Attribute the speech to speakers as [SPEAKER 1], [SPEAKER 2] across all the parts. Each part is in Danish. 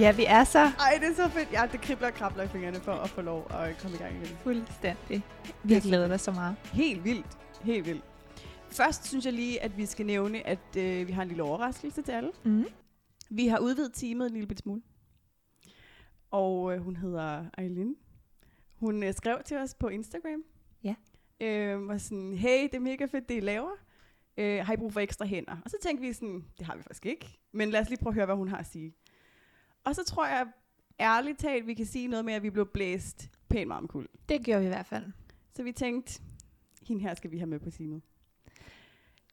[SPEAKER 1] Ja, vi er så
[SPEAKER 2] Ej, det er så fedt. Ja, det kribler og krabler i fingrene for at få lov at komme i gang igen.
[SPEAKER 1] fuldstændig. Vi har glædet os så meget.
[SPEAKER 2] Helt vildt. Helt vildt. Først synes jeg lige, at vi skal nævne, at øh, vi har en lille overraskelse til alle.
[SPEAKER 1] Mm.
[SPEAKER 2] Vi har udvidet teamet en lille bit smule. Og øh, hun hedder Eileen. Hun øh, skrev til os på Instagram.
[SPEAKER 1] Ja.
[SPEAKER 2] Øh, var sådan, hey, det er mega fedt, det I laver. Øh, har I brug for ekstra hænder? Og så tænkte vi sådan, det har vi faktisk ikke. Men lad os lige prøve at høre, hvad hun har at sige. Og så tror jeg, ærligt talt, vi kan sige noget med, at vi blev blæst pænt meget omkuld.
[SPEAKER 1] Det gjorde vi i hvert fald.
[SPEAKER 2] Så vi tænkte, hende her skal vi have med på teamet.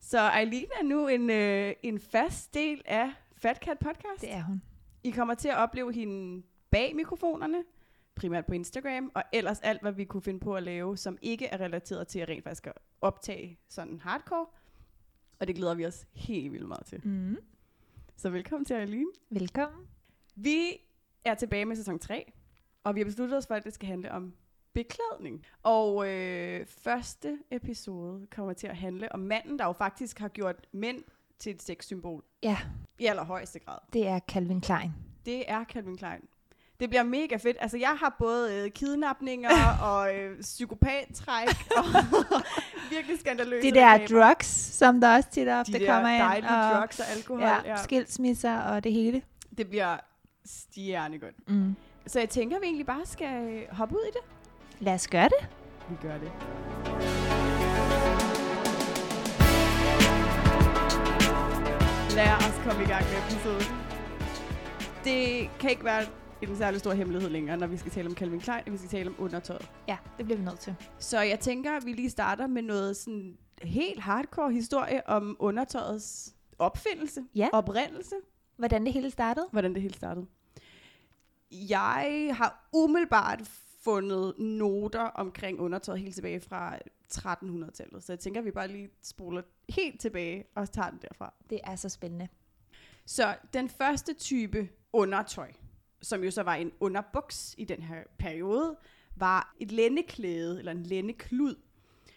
[SPEAKER 2] Så Eileen er nu en, øh, en fast del af Fat Cat Podcast.
[SPEAKER 1] Det er hun.
[SPEAKER 2] I kommer til at opleve hende bag mikrofonerne, primært på Instagram, og ellers alt, hvad vi kunne finde på at lave, som ikke er relateret til at rent faktisk at optage sådan hardcore. Og det glæder vi os helt vildt meget til.
[SPEAKER 1] Mm.
[SPEAKER 2] Så velkommen til Eileen.
[SPEAKER 1] Velkommen.
[SPEAKER 2] Vi er tilbage med sæson 3, og vi har besluttet os for, at det skal handle om beklædning. Og øh, første episode kommer til at handle om manden, der jo faktisk har gjort mænd til et sexsymbol.
[SPEAKER 1] Ja.
[SPEAKER 2] I allerhøjeste grad.
[SPEAKER 1] Det er Calvin Klein.
[SPEAKER 2] Det er Calvin Klein. Det bliver mega fedt. Altså, jeg har både øh, kidnapninger og øh, psykopattræk og virkelig skandaløse
[SPEAKER 1] De der
[SPEAKER 2] reklamer.
[SPEAKER 1] drugs, som der også tit ofte
[SPEAKER 2] De der
[SPEAKER 1] kommer ind.
[SPEAKER 2] dejlige
[SPEAKER 1] og,
[SPEAKER 2] drugs og alkohol.
[SPEAKER 1] Ja,
[SPEAKER 2] Ja,
[SPEAKER 1] skilsmisser og det hele.
[SPEAKER 2] Det bliver stjernegodt.
[SPEAKER 1] Mm.
[SPEAKER 2] Så jeg tænker, vi egentlig bare skal hoppe ud i det.
[SPEAKER 1] Lad os gøre det.
[SPEAKER 2] Vi gør det. Lad os komme i gang med episoden. Det kan ikke være en særlig stor hemmelighed længere, når vi skal tale om Calvin Klein, og vi skal tale om undertøjet.
[SPEAKER 1] Ja, det bliver vi nødt til.
[SPEAKER 2] Så jeg tænker, at vi lige starter med noget sådan helt hardcore historie om undertøjets opfindelse,
[SPEAKER 1] Ja.
[SPEAKER 2] oprindelse,
[SPEAKER 1] Hvordan det hele startede?
[SPEAKER 2] hvordan det hele startede. Jeg har umiddelbart fundet noter omkring undertøjet helt tilbage fra 1300-tallet, så jeg tænker, at vi bare lige spoler helt tilbage og tager den derfra.
[SPEAKER 1] Det er så spændende.
[SPEAKER 2] Så den første type undertøj, som jo så var en underbuks i den her periode, var et lændeklæde, eller en lændeklud,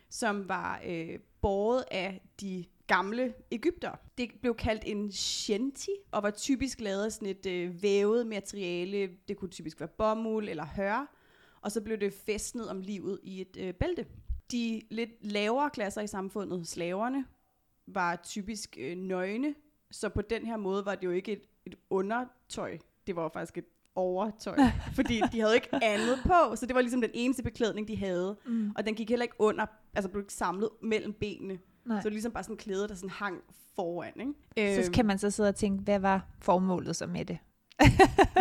[SPEAKER 2] som var øh, båret af de gamle Ægypter. Det blev kaldt en shanty, og var typisk lavet af sådan et øh, vævet materiale. Det kunne typisk være bomuld eller hør, og så blev det fæstnet om livet i et øh, bælte. De lidt lavere klasser i samfundet, slaverne, var typisk øh, nøgne, så på den her måde var det jo ikke et, et undertøj. Det var faktisk et overtøj. fordi de havde ikke andet på, så det var ligesom den eneste beklædning, de havde.
[SPEAKER 1] Mm.
[SPEAKER 2] Og den gik heller ikke under, altså blev ikke samlet mellem benene.
[SPEAKER 1] Nej.
[SPEAKER 2] Så det ligesom bare sådan en klæde, der sådan hang foran, ikke?
[SPEAKER 1] Så
[SPEAKER 2] Øhm,
[SPEAKER 1] kan man så sidde og tænke, hvad var formålet så med det?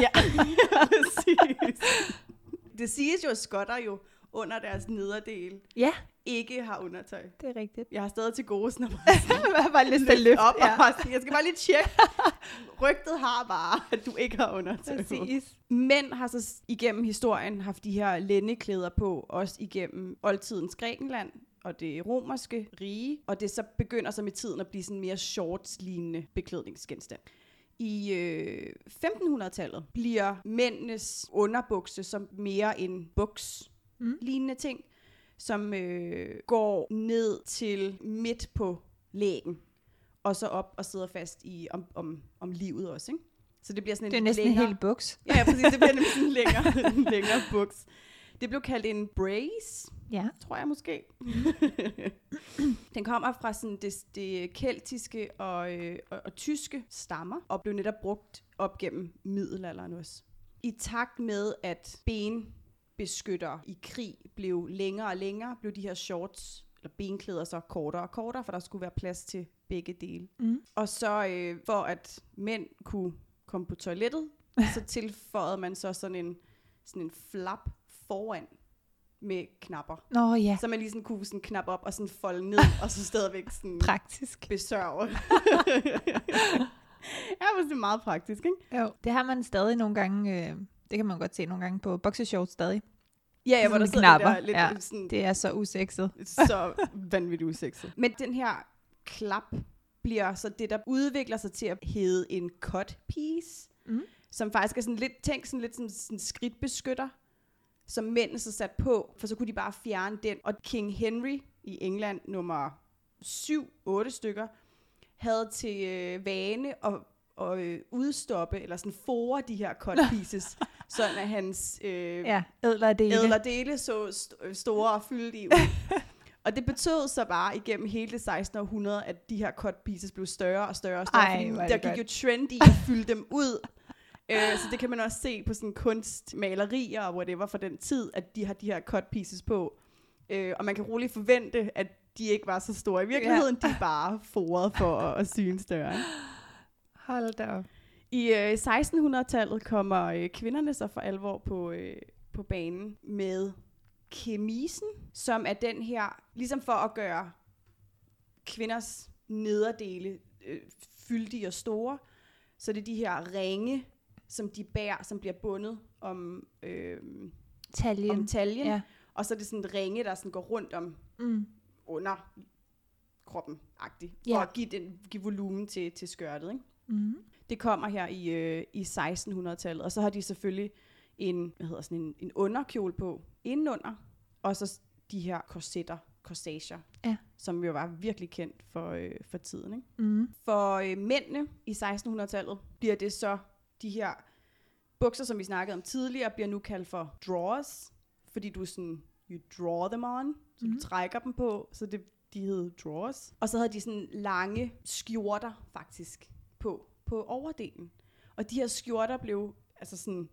[SPEAKER 2] Ja, præcis. Det siges jo, at skotter jo under deres nederdel
[SPEAKER 1] Ja,
[SPEAKER 2] ikke har undertøj.
[SPEAKER 1] det er rigtigt.
[SPEAKER 2] Jeg har stadig til gode sådan
[SPEAKER 1] bare lyst til at løfte.
[SPEAKER 2] op
[SPEAKER 1] Ja.
[SPEAKER 2] og bare jeg skal bare lige tjekke. Rygtet har bare, at du ikke har undertøj.
[SPEAKER 1] Præcis.
[SPEAKER 2] Mænd har så igennem historien haft de her lændeklæder på, også igennem oldtidens Grækenland og det romerske rige, og det så begynder så med tiden at blive sådan mere shorts-lignende beklædningsgenstand. I øh, 1500-tallet bliver mændenes underbukse som mere en buks
[SPEAKER 1] Mm.
[SPEAKER 2] lignende ting, som øh, går ned til midt på lægen, og så op og sidder fast i om, om, om livet også. Ikke? Så det bliver sådan en
[SPEAKER 1] Det er næsten
[SPEAKER 2] længere,
[SPEAKER 1] en hel buks.
[SPEAKER 2] Ja, ja, præcis. Det bliver nemlig sådan en længere, længere buks. Det blev kaldt en brace,
[SPEAKER 1] Ja.
[SPEAKER 2] tror jeg måske. Den kommer fra sådan det, det keltiske og, øh, og, og tyske stammer, og blev netop brugt op gennem middelalderen også. I takt med, at benbeskyttere i krig blev længere og længere, blev de her shorts eller benklæder så kortere og kortere, for der skulle være plads til begge dele.
[SPEAKER 1] Mm.
[SPEAKER 2] Og så øh, for at mænd kunne komme på toilettet, så tilføjede man så sådan en, sådan en flap foran med knapper.
[SPEAKER 1] Nå ja,
[SPEAKER 2] Så man lige sådan kunne sådan knappe op og sådan folde ned, og så stadigvæk sådan
[SPEAKER 1] praktisk.
[SPEAKER 2] besørge. ja, men det er meget praktisk, ikke?
[SPEAKER 1] Jo. Det har man stadig nogle gange, øh, det kan man godt se nogle gange på boxershorts stadig.
[SPEAKER 2] Ja, ja hvor der sidder
[SPEAKER 1] knapper,
[SPEAKER 2] det der lidt
[SPEAKER 1] ja.
[SPEAKER 2] sådan,
[SPEAKER 1] Det er så usekset.
[SPEAKER 2] så vanvittigt usekset. Men den her klap bliver så det, der udvikler sig til at hedde en cut piece,
[SPEAKER 1] Mm.
[SPEAKER 2] som faktisk er sådan lidt, tænk sådan lidt sådan, sådan skridtbeskytter, som mænd så sat på, for så kunne de bare fjerne den. Og King Henry i England, nummer 7-8 stykker, havde til øh, vane at, at øh, udstoppe, eller sådan fore de her cut pieces, sådan at hans øh,
[SPEAKER 1] Ja, ædler dele.
[SPEAKER 2] ædler dele så st- store og fyldige ud. og det betød så bare igennem hele det 16. århundrede, at de her cut pieces blev større og større og større,
[SPEAKER 1] Ej,
[SPEAKER 2] fordi
[SPEAKER 1] er
[SPEAKER 2] der gik
[SPEAKER 1] godt.
[SPEAKER 2] jo trend i at fylde dem ud. Øh, så det kan man også se på sådan kunstmalerier og whatever fra den tid, at de har de her cut pieces på. Øh, og man kan roligt forvente, at de ikke var så store i virkeligheden, de er bare foret for at, at syne større.
[SPEAKER 1] Hold da op.
[SPEAKER 2] I øh, 1600-tallet kommer øh, kvinderne så for alvor på, øh, på banen med kemisen, som er den her, ligesom for at gøre kvinders nederdele øh, fyldige og store, så det er de her ringe, som de bærer, som bliver bundet om, øh,
[SPEAKER 1] Taljen.
[SPEAKER 2] om taljen,
[SPEAKER 1] Ja.
[SPEAKER 2] og så er det sådan et ringe, der sådan går rundt om
[SPEAKER 1] Mm.
[SPEAKER 2] under kroppen, agtigt, for
[SPEAKER 1] Ja.
[SPEAKER 2] at give, den, give volumen til, til skørtet, ikke?
[SPEAKER 1] Mm.
[SPEAKER 2] Det kommer her i, øh, i 1600-tallet, og så har de selvfølgelig en, hvad hedder sådan en, en underkjole på indenunder, og så de her korsetter, corsager,
[SPEAKER 1] Ja.
[SPEAKER 2] som jo var virkelig kendt for, øh, for tiden. Ikke?
[SPEAKER 1] Mm.
[SPEAKER 2] For øh, mændene i 1600-tallet bliver det så de her bukser, som vi snakkede om tidligere, bliver nu kaldt for drawers, fordi du sådan, you draw them on, så mm.
[SPEAKER 1] Mhm.
[SPEAKER 2] du trækker dem på, så det, de hed drawers. Og så havde de sådan lange skjorter faktisk på, på overdelen. Og de her skjorter blev altså sådan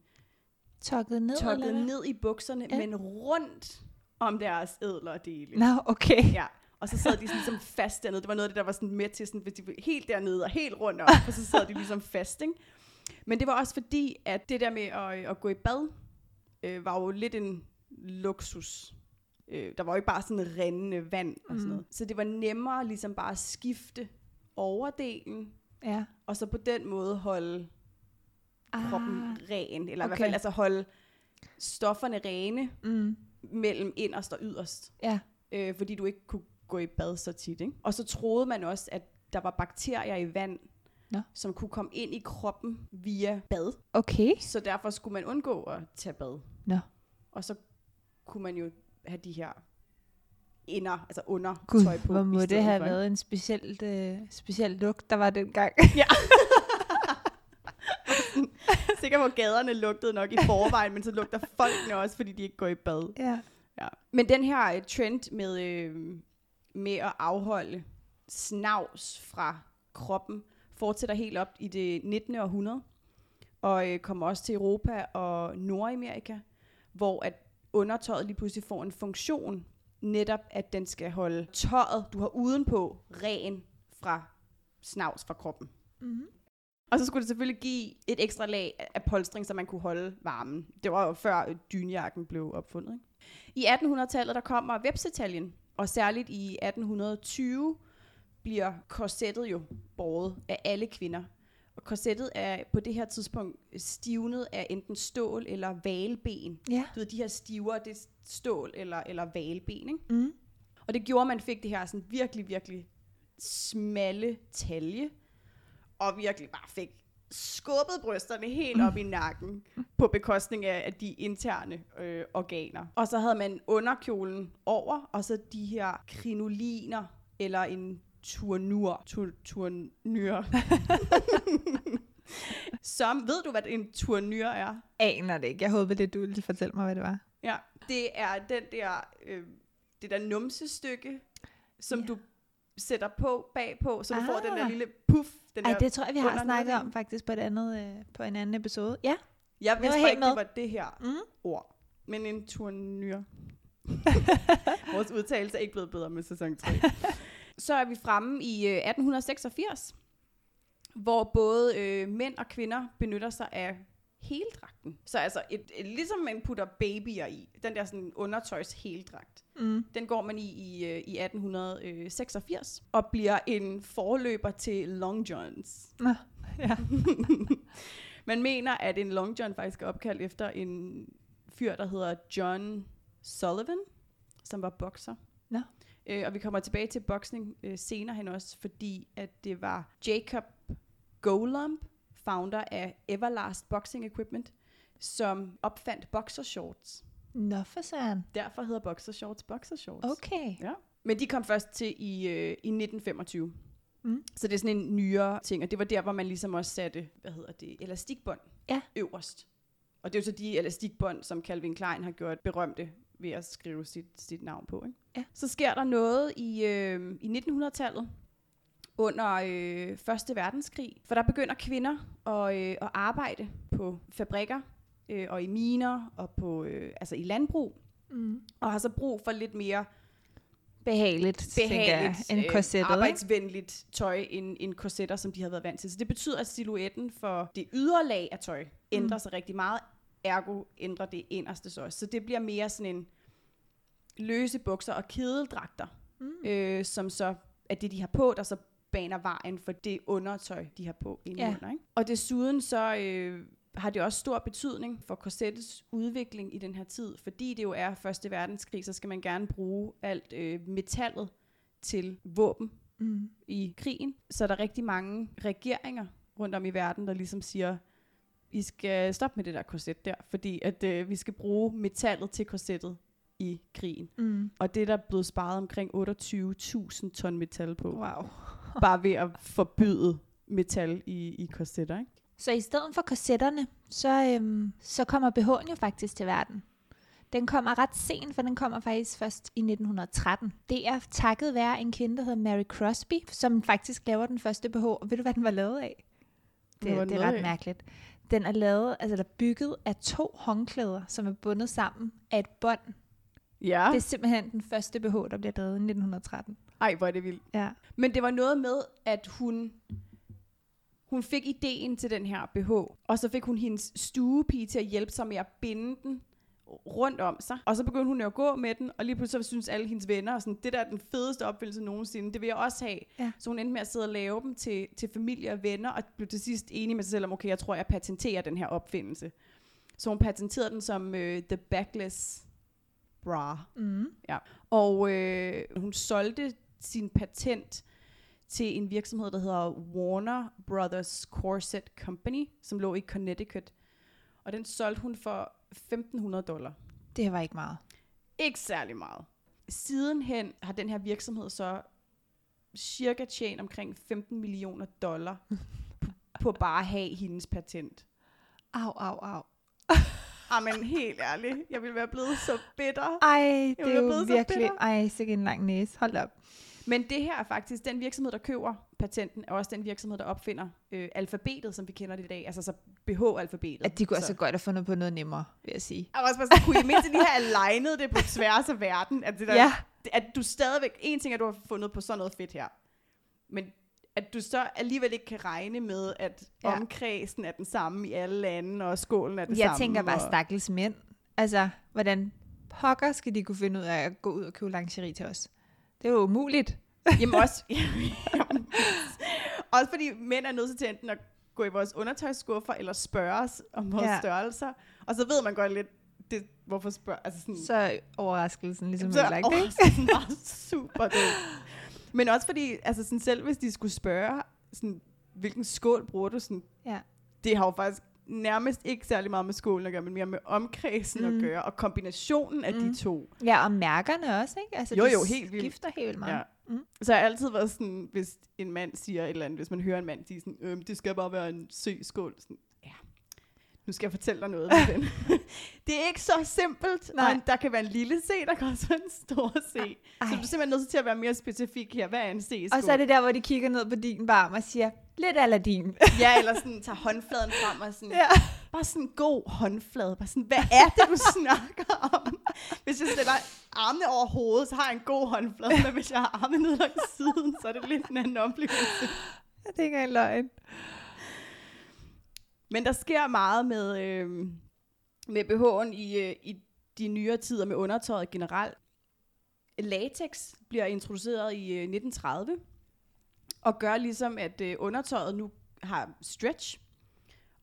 [SPEAKER 1] Tokket ned,
[SPEAKER 2] tokket ned i bukserne,
[SPEAKER 1] Ja.
[SPEAKER 2] men rundt om deres ædlere dele.
[SPEAKER 1] Nå, okay.
[SPEAKER 2] Ja. Og så sad de sådan ligesom fast dernede. Det var noget af det, der var sådan med til, sådan, hvis de helt dernede og helt rundt om, og så sad de ligesom fast, ikke? Men det var også fordi, at det der med at, at gå i bad, øh, var jo lidt en luksus. Øh, der var jo ikke bare sådan rindende vand og sådan
[SPEAKER 1] Mm.
[SPEAKER 2] noget. Så det var nemmere ligesom bare at skifte overdelen,
[SPEAKER 1] Ja.
[SPEAKER 2] og så på den måde holde kroppen
[SPEAKER 1] Ah.
[SPEAKER 2] ren. Eller okay. i hvert fald altså holde stofferne rene
[SPEAKER 1] Mm.
[SPEAKER 2] mellem inderst og yderst
[SPEAKER 1] Ja.
[SPEAKER 2] øh, fordi du ikke kunne gå i bad så tit. Ikke? Og så troede man også, at der var bakterier i vand,
[SPEAKER 1] Nå.
[SPEAKER 2] som kunne komme ind i kroppen via bad.
[SPEAKER 1] Okay.
[SPEAKER 2] Så derfor skulle man undgå at tage bad.
[SPEAKER 1] Nå.
[SPEAKER 2] Og så kunne man jo have de her inder, altså under
[SPEAKER 1] Gud,
[SPEAKER 2] tøj på.
[SPEAKER 1] hvor må det have
[SPEAKER 2] for,
[SPEAKER 1] været en speciel, øh, speciel lugt, der var dengang.
[SPEAKER 2] Sikkert hvor gaderne lugtede nok i forvejen, men så lugter folkene også, fordi de ikke går i bad.
[SPEAKER 1] ja.
[SPEAKER 2] Ja. Men den her uh, trend med, øh, med at afholde snavs fra kroppen fortsætter helt op i det 19. århundrede, og øh, kommer også til Europa og Nordamerika, hvor at undertøjet lige pludselig får en funktion, netop at den skal holde tøjet, du har udenpå, ren fra snavs fra kroppen.
[SPEAKER 1] Mm-hmm.
[SPEAKER 2] Og så skulle det selvfølgelig give et ekstra lag af- polstring, så man kunne holde varmen. Det var jo før øh, dynjakken blev opfundet. Ikke? I 1800-tallet der kommer vepsetaljen, og særligt i 1820 bliver korsettet jo båret af alle kvinder. Og korsettet er på det her tidspunkt stivnet af enten stål eller valben.
[SPEAKER 1] Ja.
[SPEAKER 2] Du ved, de her stiver, det er stål eller, eller valben. Ikke?
[SPEAKER 1] Mm.
[SPEAKER 2] Og det gjorde, at man fik det her sådan virkelig, virkelig smalle talje, og virkelig bare fik skubbet brysterne helt op i nakken på bekostning af, af de interne øh, organer. Og så havde man underkjolen over, og så de her krinoliner, eller en turnur. Tur, turnur. Som, ved du, hvad en turnur er?
[SPEAKER 1] Aner det ikke. Jeg håber, det du ville fortælle mig, hvad det var.
[SPEAKER 2] Ja, det er den der, øh, det der numsestykke, som
[SPEAKER 1] Ja.
[SPEAKER 2] du sætter på bagpå, så du ah. får den der
[SPEAKER 1] Ah.
[SPEAKER 2] lille puff. Den
[SPEAKER 1] Ej,
[SPEAKER 2] der,
[SPEAKER 1] det tror jeg, vi har snakket om faktisk på, et andet, øh, på en anden episode. Ja.
[SPEAKER 2] Jeg vidste ikke,
[SPEAKER 1] med.
[SPEAKER 2] det var det her
[SPEAKER 1] Mm.
[SPEAKER 2] ord. Men en turnyr. Vores udtalelse er ikke blevet bedre med sæson 3. så er vi fremme i øh, 1886, hvor både øh, mænd og kvinder benytter sig af heldragten. Så altså, et, et, ligesom man putter babyer i, den der sådan undertøjs heldragt,
[SPEAKER 1] Mm.
[SPEAKER 2] den går man i i, øh, i 1886, og bliver en forløber til long johns.
[SPEAKER 1] Ja.
[SPEAKER 2] Man mener, at en long john faktisk er opkaldt efter en fyr, der hedder John Sullivan, som var bokser.
[SPEAKER 1] Nå.
[SPEAKER 2] Øh, og vi kommer tilbage til boksning øh, senere hen også, fordi at det var Jacob Golumb, founder af Everlast Boxing Equipment, som opfandt boxershorts.
[SPEAKER 1] Nå for søren.
[SPEAKER 2] Derfor hedder boxershorts boxershorts.
[SPEAKER 1] Okay.
[SPEAKER 2] Ja. Men de kom først til i, øh, i 1925.
[SPEAKER 1] Mm.
[SPEAKER 2] Så det er sådan en nyere ting, og det var der, hvor man ligesom også satte, hvad hedder det, elastikbånd
[SPEAKER 1] Ja.
[SPEAKER 2] øverst. Og det er jo så de elastikbånd, som Calvin Klein har gjort berømte ved at skrive sit, sit navn på. Ikke?
[SPEAKER 1] Ja.
[SPEAKER 2] Så sker der noget i, øh, i 1900-tallet, under øh, Første Verdenskrig, for der begynder kvinder at, øh, at arbejde på fabrikker øh, og i miner og på øh, altså i landbrug,
[SPEAKER 1] Mm.
[SPEAKER 2] og har så brug for lidt mere
[SPEAKER 1] Behageligt, tænker jeg,
[SPEAKER 2] behageligt,
[SPEAKER 1] end
[SPEAKER 2] øh,
[SPEAKER 1] korsettet. ikke?
[SPEAKER 2] arbejdsvenligt tøj end, end korsetter, som de havde været vant til. Så det betyder, at silhuetten for det ydre lag af tøj ændrer
[SPEAKER 1] Mm.
[SPEAKER 2] sig rigtig meget. Ergo ændrer det inderste så også. Så det bliver mere sådan en løse bukser og kedeldragter,
[SPEAKER 1] Mm.
[SPEAKER 2] øh, som så er det, de har på, der så baner vejen for det undertøj, de har på indenunder. Ikke? Og desuden så øh, har det også stor betydning for korsettets udvikling i den her tid, fordi det jo er Første Verdenskrig, så skal man gerne bruge alt øh, metallet til våben
[SPEAKER 1] Mm.
[SPEAKER 2] i krigen. Så er der rigtig mange regeringer rundt om i verden, der ligesom siger, I skal stoppe med det der korset der, fordi at øh, vi skal bruge metallet til korsettet i krigen.
[SPEAKER 1] Mm.
[SPEAKER 2] Og det er der blevet sparet omkring 28.000 ton metal på,
[SPEAKER 1] Wow.
[SPEAKER 2] bare ved at forbyde metal i, i korsetter. Ikke?
[SPEAKER 1] Så i stedet for korsetterne, så, øhm, så kommer BH'en jo faktisk til verden. Den kommer ret sent, for den kommer faktisk først i 1913. Det er takket være en kvinde, der hedder Mary Crosby, som faktisk laver den første BH. Og ved du, hvad den var lavet af? Det,
[SPEAKER 2] den
[SPEAKER 1] det er ret
[SPEAKER 2] af?
[SPEAKER 1] mærkeligt. Den er lavet, altså der er bygget af to håndklæder, som er bundet sammen af et bånd.
[SPEAKER 2] Ja.
[SPEAKER 1] Det er simpelthen den første BH, der bliver lavet i 1913.
[SPEAKER 2] Ej, hvor er det vildt.
[SPEAKER 1] Ja.
[SPEAKER 2] Men det var noget med, at hun, hun fik ideen til den her BH, og så fik hun hendes stuepige til at hjælpe sig med at binde den rundt om sig. Og så begyndte hun jo at gå med den, og lige pludselig så synes alle hendes venner, og sådan, det der er den fedeste opfindelse nogensinde, det vil jeg også have.
[SPEAKER 1] Ja.
[SPEAKER 2] Så hun endte med at sidde og lave dem til, til familie og venner, og blev til sidst enig med sig selv om, okay, jeg tror, jeg patenterer den her opfindelse. Så hun patenterede den som øh, The Backless Bra.
[SPEAKER 1] Mm.
[SPEAKER 2] Og øh, hun solgte sin patent til en virksomhed, der hedder Warner Brothers Corset Company, som lå i Connecticut. Og den solgte hun for 1.500 dollar.
[SPEAKER 1] Det var ikke meget.
[SPEAKER 2] Ikke særlig meget. Sidenhen har den her virksomhed så cirka tjent omkring 15 millioner dollar på, bare at have hendes patent.
[SPEAKER 1] Au, au, au.
[SPEAKER 2] Jamen helt ærligt, jeg ville være blevet så bitter.
[SPEAKER 1] Ej, det er jo virkelig... Ej, sikke en lang næse. Hold op.
[SPEAKER 2] Men det her er faktisk, den virksomhed, der køber patenten, er også den virksomhed, der opfinder øh, alfabetet, som vi kender det i dag. Altså så BH-alfabetet.
[SPEAKER 1] At de kunne
[SPEAKER 2] så.
[SPEAKER 1] altså godt have fundet på noget nemmere, vil jeg sige.
[SPEAKER 2] Og også bare sådan, kunne I mindst lige have alignet det på tværs af verden? At, det der,
[SPEAKER 1] Ja.
[SPEAKER 2] at du stadigvæk, en ting er, at du har fundet på sådan noget fedt her, men at du så alligevel ikke kan regne med, at
[SPEAKER 1] Ja.
[SPEAKER 2] omkredsen er den samme i alle lande, og skålen er den
[SPEAKER 1] Jeg
[SPEAKER 2] samme.
[SPEAKER 1] tænker bare
[SPEAKER 2] og...
[SPEAKER 1] stakkels mænd. Altså, hvordan pokker skal de kunne finde ud af at gå ud og købe lingerie til os? Det er jo umuligt.
[SPEAKER 2] Jamen også, jamen, også fordi mænd er nødt til enten at gå i vores undertøjsskuffer, eller spørge os om vores
[SPEAKER 1] Ja.
[SPEAKER 2] størrelser. Og så ved man godt lidt, det, hvorfor spørger, altså sådan,
[SPEAKER 1] Så er overraskelsen ligesom
[SPEAKER 2] så
[SPEAKER 1] ødelagt, ikke?
[SPEAKER 2] overraskelsen bare super dum. Men også fordi, altså sådan, selv hvis de skulle spørge, sådan, hvilken skål bruger du, sådan,
[SPEAKER 1] Ja.
[SPEAKER 2] det har jo faktisk nærmest ikke særlig meget med skålen at gøre, men mere med omkredsen
[SPEAKER 1] Mm.
[SPEAKER 2] at gøre, og kombinationen af
[SPEAKER 1] Mm.
[SPEAKER 2] de to.
[SPEAKER 1] Ja, og mærkerne også, ikke? Altså,
[SPEAKER 2] Jo, jo, helt vildt.
[SPEAKER 1] skifter helt vildt meget.
[SPEAKER 2] Ja.
[SPEAKER 1] Mm.
[SPEAKER 2] Så jeg har altid været sådan, hvis en mand siger et eller andet, hvis man hører en mand sige sådan, øhm, det skal bare være en søskål. Sådan, nu skal jeg fortælle dig noget, ven. det er ikke så simpelt,
[SPEAKER 1] Nej.
[SPEAKER 2] og der kan være en lille C, der kan også være en stor C.
[SPEAKER 1] Ej.
[SPEAKER 2] Så du er simpelthen nødt til at være mere specifik her. Hvad er en C-skål?
[SPEAKER 1] Og så er det der, hvor de kigger ned på din barm og siger, lidt Aladdin.
[SPEAKER 2] Ja, eller sådan tager håndfladen frem og sådan,
[SPEAKER 1] ja.
[SPEAKER 2] bare sådan en god håndflade. Bare sådan, hvad er det, du snakker om? Hvis jeg stiller armene over hovedet, så har jeg en god håndflade, men hvis jeg har armene ned langs siden, så er det lidt en anden oplevelse.
[SPEAKER 1] Det er ikke engang løgn.
[SPEAKER 2] Men der sker meget med, øh, med BH'en i, øh, i de nyere tider med undertøjet generelt. Latex bliver introduceret i øh, 1930, og gør ligesom, at øh, undertøjet nu har stretch,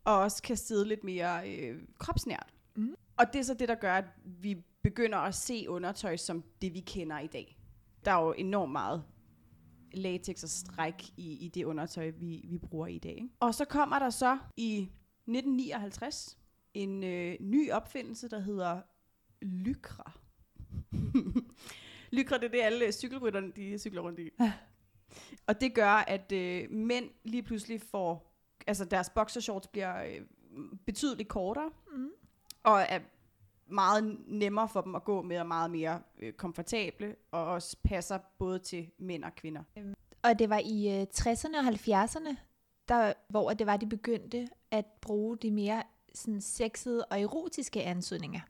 [SPEAKER 2] og også kan sidde lidt mere øh, kropsnært.
[SPEAKER 1] Mm.
[SPEAKER 2] Og det er så det, der gør, at vi begynder at se undertøj som det, vi kender i dag. Der er jo enormt meget latex og stræk i, i det undertøj, vi, vi bruger i dag. Ikke? Og så kommer der så i 1959 en øh, ny opfindelse, der hedder Lycra. Lycra, det er det, alle cykelrytterne de cykler rundt i. Og det gør, at øh, mænd lige pludselig får, altså deres boxershorts bliver øh, betydeligt kortere,
[SPEAKER 1] Mm.
[SPEAKER 2] og er meget nemmere for dem at gå med, og meget mere øh, komfortable, og også passer både til mænd og kvinder.
[SPEAKER 1] Og det var i øh, 60'erne og 70'erne, der, hvor det var, de begyndte at bruge de mere sådan, sexede og erotiske ansøgninger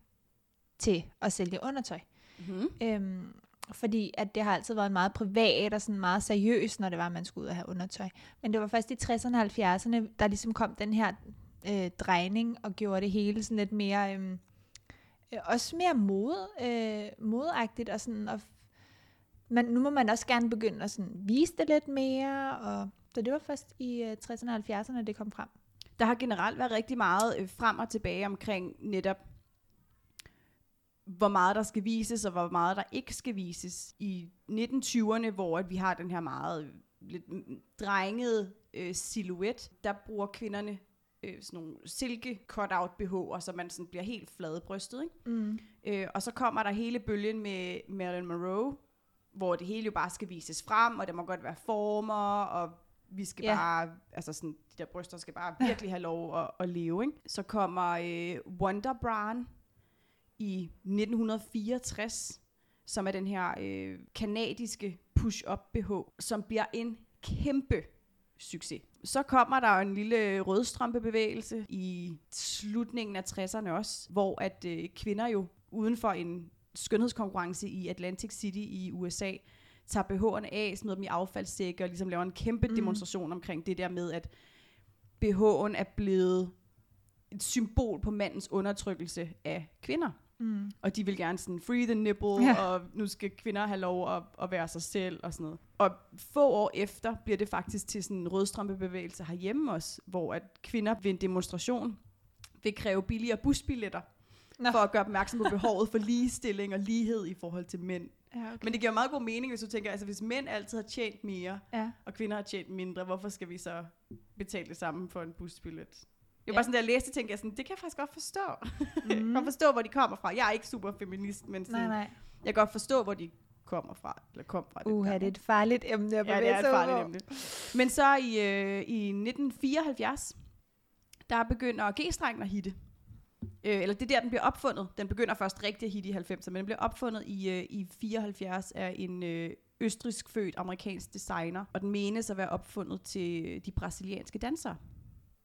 [SPEAKER 1] til at sælge undertøj.
[SPEAKER 2] Mm-hmm.
[SPEAKER 1] Øhm, fordi at det har altid været meget privat og sådan meget seriøst, når det var, at man skulle ud og have undertøj. Men det var først i 60'erne og 70'erne, der ligesom kom den her øh, drejning og gjorde det hele sådan lidt mere, øh, øh, også mere mode, øh, modagtigt, og sådan, og man, nu må man også gerne begynde at sådan vise det lidt mere, og så det var først i øh, 60'erne og 70'erne, det kom frem.
[SPEAKER 2] Der har generelt været rigtig meget øh, frem og tilbage omkring netop, hvor meget der skal vises, og hvor meget der ikke skal vises. I 1920'erne, hvor at vi har den her meget øh, lidt mm, drengede øh, silhuet, der bruger kvinderne øh, sådan nogle silke cut-out BH'er, så man sådan bliver helt fladbrystet. Ikke?
[SPEAKER 1] Mm.
[SPEAKER 2] Øh, og så kommer der hele bølgen med Marilyn Monroe, hvor det hele jo bare skal vises frem, og det må godt være former, og vi skal yeah. bare, altså sådan, de der bryster skal bare virkelig have lov at, at leve, ikke? Så kommer øh, Wonder Bra i 1964, som er den her øh, kanadiske push-up BH, som bliver en kæmpe succes. Så kommer der jo en lille rødstrømpebevægelse i slutningen af 60'erne også, hvor at øh, kvinder jo uden for en skønhedskonkurrence i Atlantic City i USA, tager BH'erne af, smider dem i affaldssække og ligesom laver en kæmpe
[SPEAKER 1] Mm.
[SPEAKER 2] mm. demonstration omkring det der med, at BH'en er blevet et symbol på mandens undertrykkelse af kvinder.
[SPEAKER 1] Mm.
[SPEAKER 2] Og de vil gerne sådan free the nipple,
[SPEAKER 1] Ja.
[SPEAKER 2] og nu skal kvinder have lov at, at være sig selv og sådan noget. Og få år efter bliver det faktisk til sådan en rødstrømpebevægelse herhjemme også, hvor at kvinder ved en demonstration vil kræve billigere busbilletter,
[SPEAKER 1] Nå.
[SPEAKER 2] for at gøre opmærksom på behovet for ligestilling og lighed i forhold til mænd.
[SPEAKER 1] Ja, okay.
[SPEAKER 2] Men det giver meget god mening, hvis du tænker, altså hvis mænd altid har tjent mere,
[SPEAKER 1] ja.
[SPEAKER 2] og kvinder har tjent mindre, hvorfor skal vi så betale det samme for en busbillet? Var
[SPEAKER 1] Ja.
[SPEAKER 2] bare sådan, da jeg læste, tænkte jeg sådan, det kan jeg faktisk godt forstå. Mm. jeg kan
[SPEAKER 1] Mm.
[SPEAKER 2] godt forstå, hvor de kommer fra. Jeg er ikke super feminist, men sådan,
[SPEAKER 1] Nej, nej.
[SPEAKER 2] jeg kan godt forstå, hvor de kommer fra, eller kom fra.
[SPEAKER 1] Uha, det er et farligt emne at
[SPEAKER 2] Ja, det
[SPEAKER 1] bevæge
[SPEAKER 2] er et farligt emne. Men så i, øh, i 1974, der begynder G-strengen at hitte. Øh, eller det er der, den bliver opfundet. Den begynder først rigtig at hitte i 90'erne, men den bliver opfundet i, øh, i 74 af en øh, østrisk født amerikansk designer, og den menes at være opfundet til øh, de brasilianske dansere.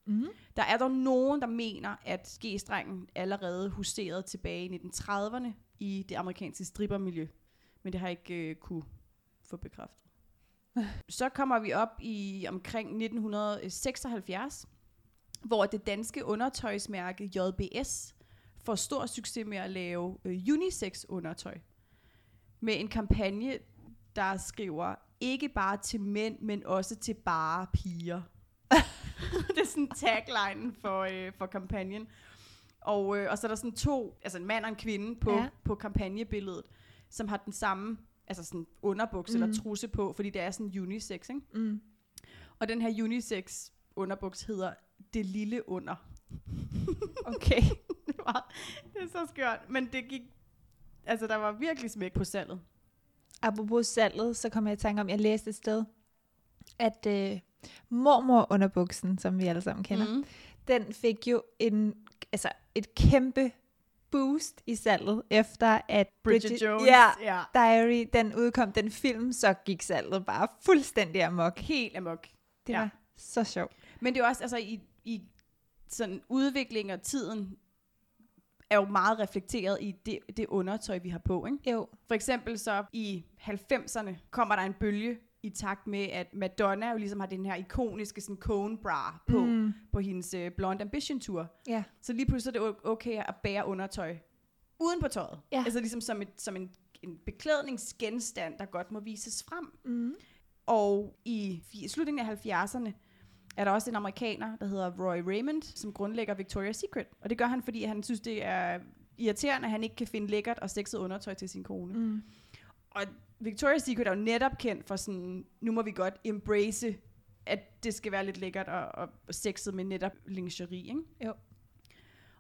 [SPEAKER 1] Mm.
[SPEAKER 2] Der er dog nogen, der mener, at G-strengen allerede huserede tilbage i 1930'erne i det amerikanske strippermiljø. Men det har jeg ikke øh, kunne få bekræftet. Så kommer vi op i omkring 1976, hvor det danske undertøjsmærke JBS får stor succes med at lave øh, unisex-undertøj. Med en kampagne, der skriver, ikke bare til mænd, men også til bare piger. det er sådan taglinen for, øh, for kampagnen. Og, øh, og så er der sådan to, altså en mand og en kvinde på,
[SPEAKER 1] Ja.
[SPEAKER 2] på kampagnebilledet, som har den samme altså sådan underbuks mm. Eller trusse på, fordi det er sådan unisex, ikke?
[SPEAKER 1] Mm.
[SPEAKER 2] Og den her unisex underbuks hedder Det Lille Under.
[SPEAKER 1] Okay.
[SPEAKER 2] det, var, det er så skørt, men det gik, altså der var virkelig smæk på salget.
[SPEAKER 1] Apropos salget, så kom jeg i tanke om, jeg læste et sted, at øh, mormor underbuksen, som vi alle sammen kender, mm. Den fik jo en, altså et kæmpe boost i salget, efter at
[SPEAKER 2] Bridget, Jones.
[SPEAKER 1] ja,
[SPEAKER 2] ja.
[SPEAKER 1] Diary, den udkom, den film, så gik salget bare fuldstændig amok.
[SPEAKER 2] Helt amok.
[SPEAKER 1] Det
[SPEAKER 2] Ja.
[SPEAKER 1] var så sjovt.
[SPEAKER 2] Men det er også, altså i, i sådan udvikling og tiden, er jo meget reflekteret i det, det undertøj, vi har på. Ikke?
[SPEAKER 1] Jo.
[SPEAKER 2] For eksempel så i 90'erne kommer der en bølge i takt med, at Madonna jo ligesom har den her ikoniske sådan cone bra på, mm. På hendes uh, Blonde Ambition Tour.
[SPEAKER 1] Ja.
[SPEAKER 2] Så lige pludselig er det okay at bære undertøj uden på tøjet.
[SPEAKER 1] Ja.
[SPEAKER 2] Altså ligesom som, et, som en, en beklædningsgenstand, der godt må vises frem.
[SPEAKER 1] Mm.
[SPEAKER 2] Og i slutningen af 70'erne er der også en amerikaner, der hedder Roy Raymond, som grundlægger Victoria's Secret. Og det gør han, fordi han synes, det er irriterende, at han ikke kan finde lækkert og sexet undertøj til sin kone. Mm. Og Victoria's Secret er jo netop kendt for sådan, nu må vi godt embrace, at det skal være lidt lækkert og, og sexet med netop lingerie, ikke?
[SPEAKER 1] Jo.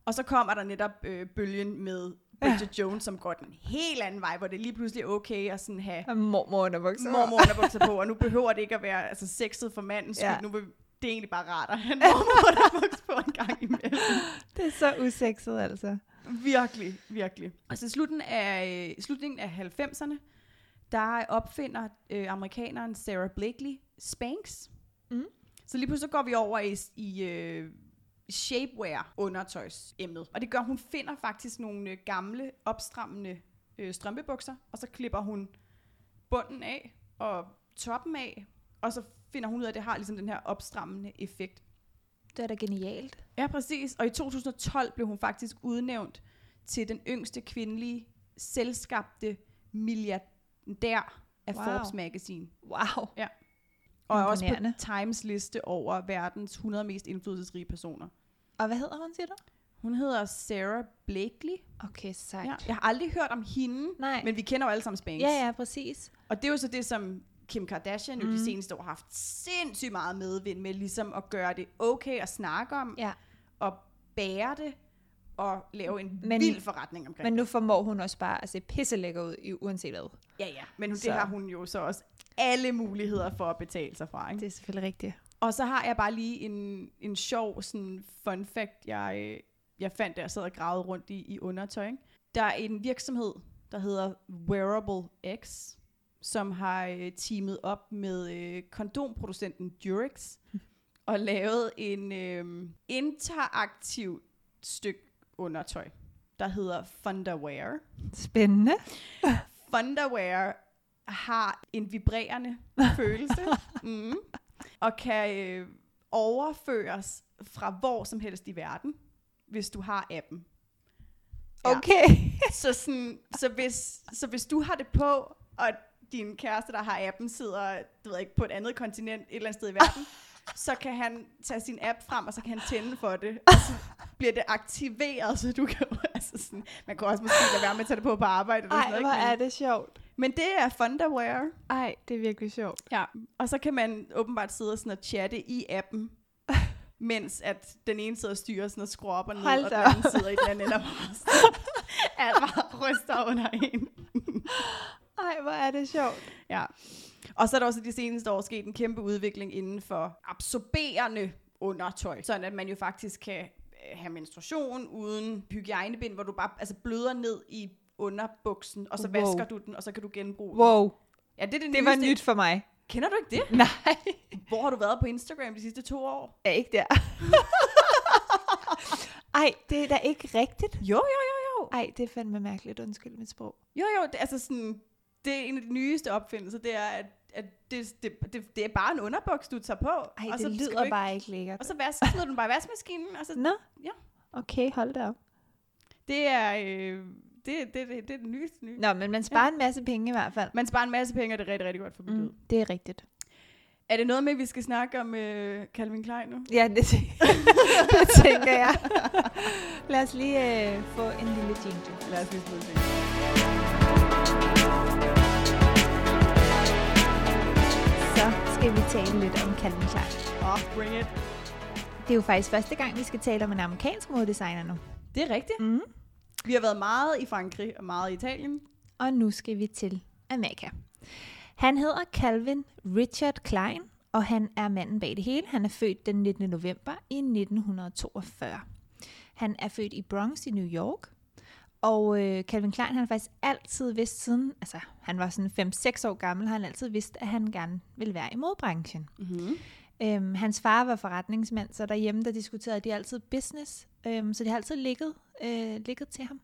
[SPEAKER 2] Og så kommer der netop øh, bølgen med Bridget Jones, som går den helt anden vej, hvor det lige pludselig er okay at sådan have
[SPEAKER 1] Mormor underbukser.
[SPEAKER 2] mormor underbukser på, og nu behøver det ikke at være altså, sexet for mandens skyld.
[SPEAKER 1] Ja.
[SPEAKER 2] Nu vil det er egentlig bare rart at have mormor underbukser på en gang imellem.
[SPEAKER 1] Det er så usekset, altså.
[SPEAKER 2] Virkelig, virkelig. Altså i slutningen af, slutningen af 90'erne, der opfinder øh, amerikaneren Sarah Blakely Spanx.
[SPEAKER 1] Mm.
[SPEAKER 2] Så lige pludselig så går vi over i, i øh, shapewear undertøjsemnet. Og det gør, hun finder faktisk nogle øh, gamle, opstrammende øh, strømpebukser, og så klipper hun bunden af og toppen af, og så finder hun ud af, at det har ligesom den her opstrammende effekt.
[SPEAKER 1] Det er da genialt.
[SPEAKER 2] Ja, præcis. Og i 2012 blev hun faktisk udnævnt til den yngste kvindelige selskabte milliardær af
[SPEAKER 1] Wow.
[SPEAKER 2] Forbes Magazine.
[SPEAKER 1] Wow.
[SPEAKER 2] Og er også på. Times liste over verdens 100 mest indflydelsesrige personer.
[SPEAKER 1] Og hvad hedder hun, siger du?
[SPEAKER 2] Hun hedder Sarah Blakely.
[SPEAKER 1] Okay, sejt.
[SPEAKER 2] Ja, jeg har aldrig hørt om hende,
[SPEAKER 1] Nej.
[SPEAKER 2] men vi kender jo alle sammen Spanx.
[SPEAKER 1] Ja, ja, præcis.
[SPEAKER 2] Og det er jo så det, som Kim Kardashian mm. jo
[SPEAKER 1] Mm.
[SPEAKER 2] de seneste år har haft sindssygt meget medvind med, ligesom at gøre det okay at snakke om,
[SPEAKER 1] Ja.
[SPEAKER 2] og bære det, og lave en
[SPEAKER 1] Men-
[SPEAKER 2] vild forretning omkring
[SPEAKER 1] Men nu formår hun også bare at se pisselækker ud, i uanset hvad.
[SPEAKER 2] Ja, ja. Men hun, det har hun jo så også alle muligheder for at betale sig fra. Ikke?
[SPEAKER 1] Det er selvfølgelig rigtigt.
[SPEAKER 2] Og så har jeg bare lige en, en sjov sådan fun fact, jeg, jeg fandt, da jeg sad og gravede rundt i, i undertøj. Ikke? Der er en virksomhed, der hedder Wearable X, som har øh, teamet op med øh, kondomproducenten Durex og lavet en øh, interaktiv stykke undertøj, der hedder Thunderwear.
[SPEAKER 1] Spændende.
[SPEAKER 2] Thunderwear har en vibrerende følelse, mm, og kan øh, overføres fra hvor som helst i verden, hvis du har appen. Ja.
[SPEAKER 1] Okay.
[SPEAKER 2] Så, sådan, så, hvis, så hvis du har det på, og din kæreste, der har appen, sidder du ved ikke, på et andet kontinent, et eller andet sted i verden, så kan han tage sin app frem, og så kan han tænde for det, og så bliver det aktiveret, så du kan, altså sådan, man kan også måske lade være med at tage det på på arbejde.
[SPEAKER 1] Ej,
[SPEAKER 2] sådan
[SPEAKER 1] hvor
[SPEAKER 2] ikke?
[SPEAKER 1] er det sjovt.
[SPEAKER 2] Men, det er Thunderwear,
[SPEAKER 1] Ej, det er virkelig sjovt.
[SPEAKER 2] Ja, og så kan man åbenbart sidde og, sådan og chatte i appen, mens at den ene sidder og styrer sådan og skruer op og ned,
[SPEAKER 1] Hold
[SPEAKER 2] og den anden sidder i den anden ende og alt bare ryster under en.
[SPEAKER 1] Ej, hvor er det sjovt.
[SPEAKER 2] Ja. Og så er der også de seneste år sket en kæmpe udvikling inden for absorberende undertøj, sådan at man jo faktisk kan have menstruation uden hygiejnebind, hvor du bare altså bløder ned i underbuksen, og så
[SPEAKER 1] Wow.
[SPEAKER 2] vasker du den, og så kan du genbruge den.
[SPEAKER 1] Wow,
[SPEAKER 2] Ja, det er det,
[SPEAKER 1] det var nyt for mig.
[SPEAKER 2] Kender du ikke det?
[SPEAKER 1] Nej,
[SPEAKER 2] Hvor har du været på Instagram de sidste to år?
[SPEAKER 1] er ikke der. Ej, det er da ikke rigtigt.
[SPEAKER 2] Jo, jo, jo, jo.
[SPEAKER 1] Ej, det er fandme mærkeligt. Undskyld mit sprog.
[SPEAKER 2] Jo, jo, det, altså sådan, det er en af de nyeste opfindelser, det er, at, at det, det, det, det er bare en underbuks, du tager på.
[SPEAKER 1] Ej,
[SPEAKER 2] og
[SPEAKER 1] det
[SPEAKER 2] så
[SPEAKER 1] lyder
[SPEAKER 2] ikke,
[SPEAKER 1] bare ikke lækkert.
[SPEAKER 2] Og så vask, smider du den bare i vaskemaskinen, og så,
[SPEAKER 1] Nå?
[SPEAKER 2] Ja.
[SPEAKER 1] Okay, hold da op.
[SPEAKER 2] det er, øh, det, det, det, det er det nyeste nye.
[SPEAKER 1] Nå, men man sparer ja. en masse penge i hvert fald.
[SPEAKER 2] Man sparer en masse penge, og det er rigtig, rigtig godt for miljøet.
[SPEAKER 1] Mm, det er rigtigt.
[SPEAKER 2] Er det noget med, at vi skal snakke om øh, Calvin Klein nu?
[SPEAKER 1] Ja, det, det tænker jeg. Lad os lige øh, få en lille jingle.
[SPEAKER 2] Lad os lige smide det.
[SPEAKER 1] Skal vi tale lidt om Calvin Klein.
[SPEAKER 2] Oh, bring it.
[SPEAKER 1] Det er jo faktisk første gang, vi skal tale om en amerikansk modedesigner nu.
[SPEAKER 2] Det er rigtigt.
[SPEAKER 1] Mm.
[SPEAKER 2] Vi har været meget i Frankrig og meget i Italien.
[SPEAKER 1] Og nu skal vi til Amerika. Han hedder Calvin Richard Klein, og han er manden bag det hele. Han er født den 19. november i 1942. Han er født i Bronx i New York. Og øh, Calvin Klein han har faktisk altid vidst siden, altså han var sådan 5-6 år gammel, har han altid vidst, at han gerne ville være i modebranchen.
[SPEAKER 2] Mm-hmm.
[SPEAKER 1] Øhm, hans far var forretningsmand, så derhjemme der diskuterede de altid business, øhm, så det har altid ligget, øh, ligget til ham.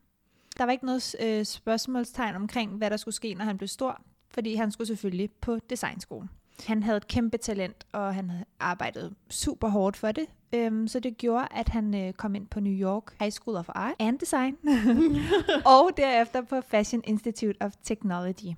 [SPEAKER 1] Der var ikke noget øh, spørgsmålstegn omkring, hvad der skulle ske, når han blev stor, fordi han skulle selvfølgelig på designskolen. Han havde et kæmpe talent, og han havde arbejdet super hårdt for det, øhm, så det gjorde, at han øh, kom ind på New York High School of Art and Design, og derefter på Fashion Institute of Technology.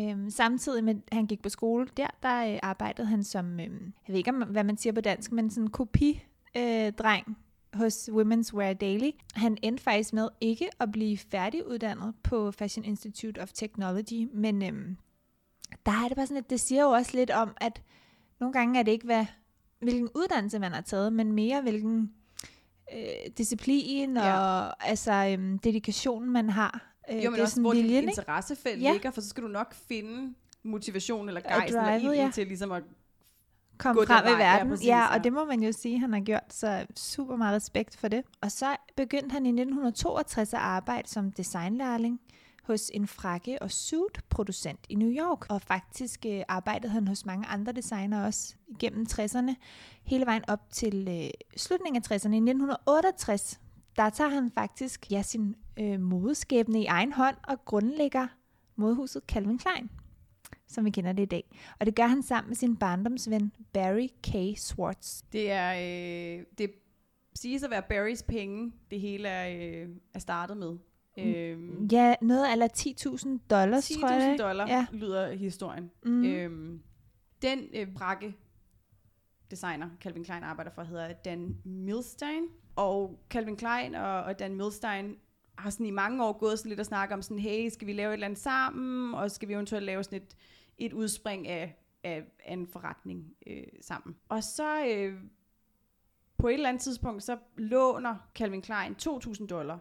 [SPEAKER 1] Øhm, samtidig med, at han gik på skole der, der øh, arbejdede han som, øhm, jeg ved ikke, om, hvad man siger på dansk, men sådan kopi øh, dreng hos Women's Wear Daily. Han endte faktisk med ikke at blive færdiguddannet på Fashion Institute of Technology, men øhm, der er det bare sådan, at det siger jo også lidt om, at nogle gange er det ikke, hvad, hvilken uddannelse man har taget, men mere hvilken øh, disciplin
[SPEAKER 2] Ja.
[SPEAKER 1] og altså øhm, dedikationen, man har. Øh,
[SPEAKER 2] Jo, men
[SPEAKER 1] det er
[SPEAKER 2] også,
[SPEAKER 1] sådan
[SPEAKER 2] hvor
[SPEAKER 1] viljen, ikke?
[SPEAKER 2] interessefelt
[SPEAKER 1] Ja.
[SPEAKER 2] ligger, for så skal du nok finde motivation eller
[SPEAKER 1] Og
[SPEAKER 2] gejst eller
[SPEAKER 1] drivet, ja.
[SPEAKER 2] til ligesom at...
[SPEAKER 1] Kom
[SPEAKER 2] gå den
[SPEAKER 1] frem i
[SPEAKER 2] ja,
[SPEAKER 1] verden. Ja,
[SPEAKER 2] præcis,
[SPEAKER 1] ja,
[SPEAKER 2] ja.
[SPEAKER 1] og det må man jo sige, han har gjort, så super meget respekt for det. Og så begyndte han i 1962 at arbejde som designlærling hos en frakke- og suit-producent i New York. Og faktisk øh, arbejdede han hos mange andre designere også igennem 60'erne, hele vejen op til øh, slutningen af 60'erne. I 1968, der tager han faktisk ja, sin øh, modeskæbne i egen hånd og grundlægger modhuset Calvin Klein som vi kender det i dag. Og det gør han sammen med sin barndomsven Barry K. Swartz.
[SPEAKER 2] Det er... Øh, det siges at være Barrys penge, det hele er, øh, er startet med. Øhm,
[SPEAKER 1] Ja, noget af 10.000 dollars, tror jeg.
[SPEAKER 2] 10.000
[SPEAKER 1] det er.
[SPEAKER 2] dollar
[SPEAKER 1] Ja.
[SPEAKER 2] lyder historien.
[SPEAKER 1] Mm.
[SPEAKER 2] Mm. Øhm, den øh, brakke designer, Calvin Klein arbejder for, hedder Dan Milstein. Og Calvin Klein og, og Dan Milstein har sådan i mange år gået sådan lidt og snakket om sådan, hey, skal vi lave et eller andet sammen, og skal vi eventuelt lave sådan et, et udspring af, af, af en forretning øh, sammen. Og så øh, på et eller andet tidspunkt, så låner Calvin Klein 2.000 dollar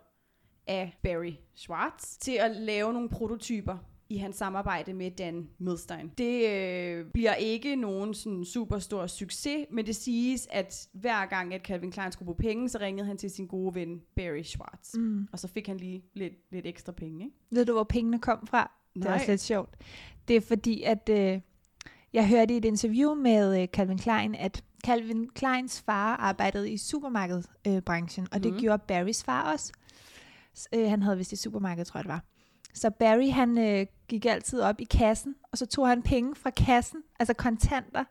[SPEAKER 2] af Barry Schwartz til at lave nogle prototyper i hans samarbejde med Dan Milstein. Det øh, bliver ikke nogen sådan super stor succes, men det siges, at hver gang, at Calvin Klein skulle bruge penge, så ringede han til sin gode ven Barry Schwartz.
[SPEAKER 1] Mm.
[SPEAKER 2] Og så fik han lige lidt, lidt ekstra penge, ikke?
[SPEAKER 1] Ved du, hvor pengene kom fra? Det er
[SPEAKER 2] Nej.
[SPEAKER 1] også lidt sjovt. Det er fordi, at øh, jeg hørte i et interview med øh, Calvin Klein, at Calvin Kleins far arbejdede i supermarkedbranchen, øh, og det
[SPEAKER 2] Mhm.
[SPEAKER 1] gjorde Barrys far også. Øh, han havde vist i supermarked, tror jeg det var. Så Barry, han øh, gik altid op i kassen, og så tog han penge fra kassen, altså kontanter.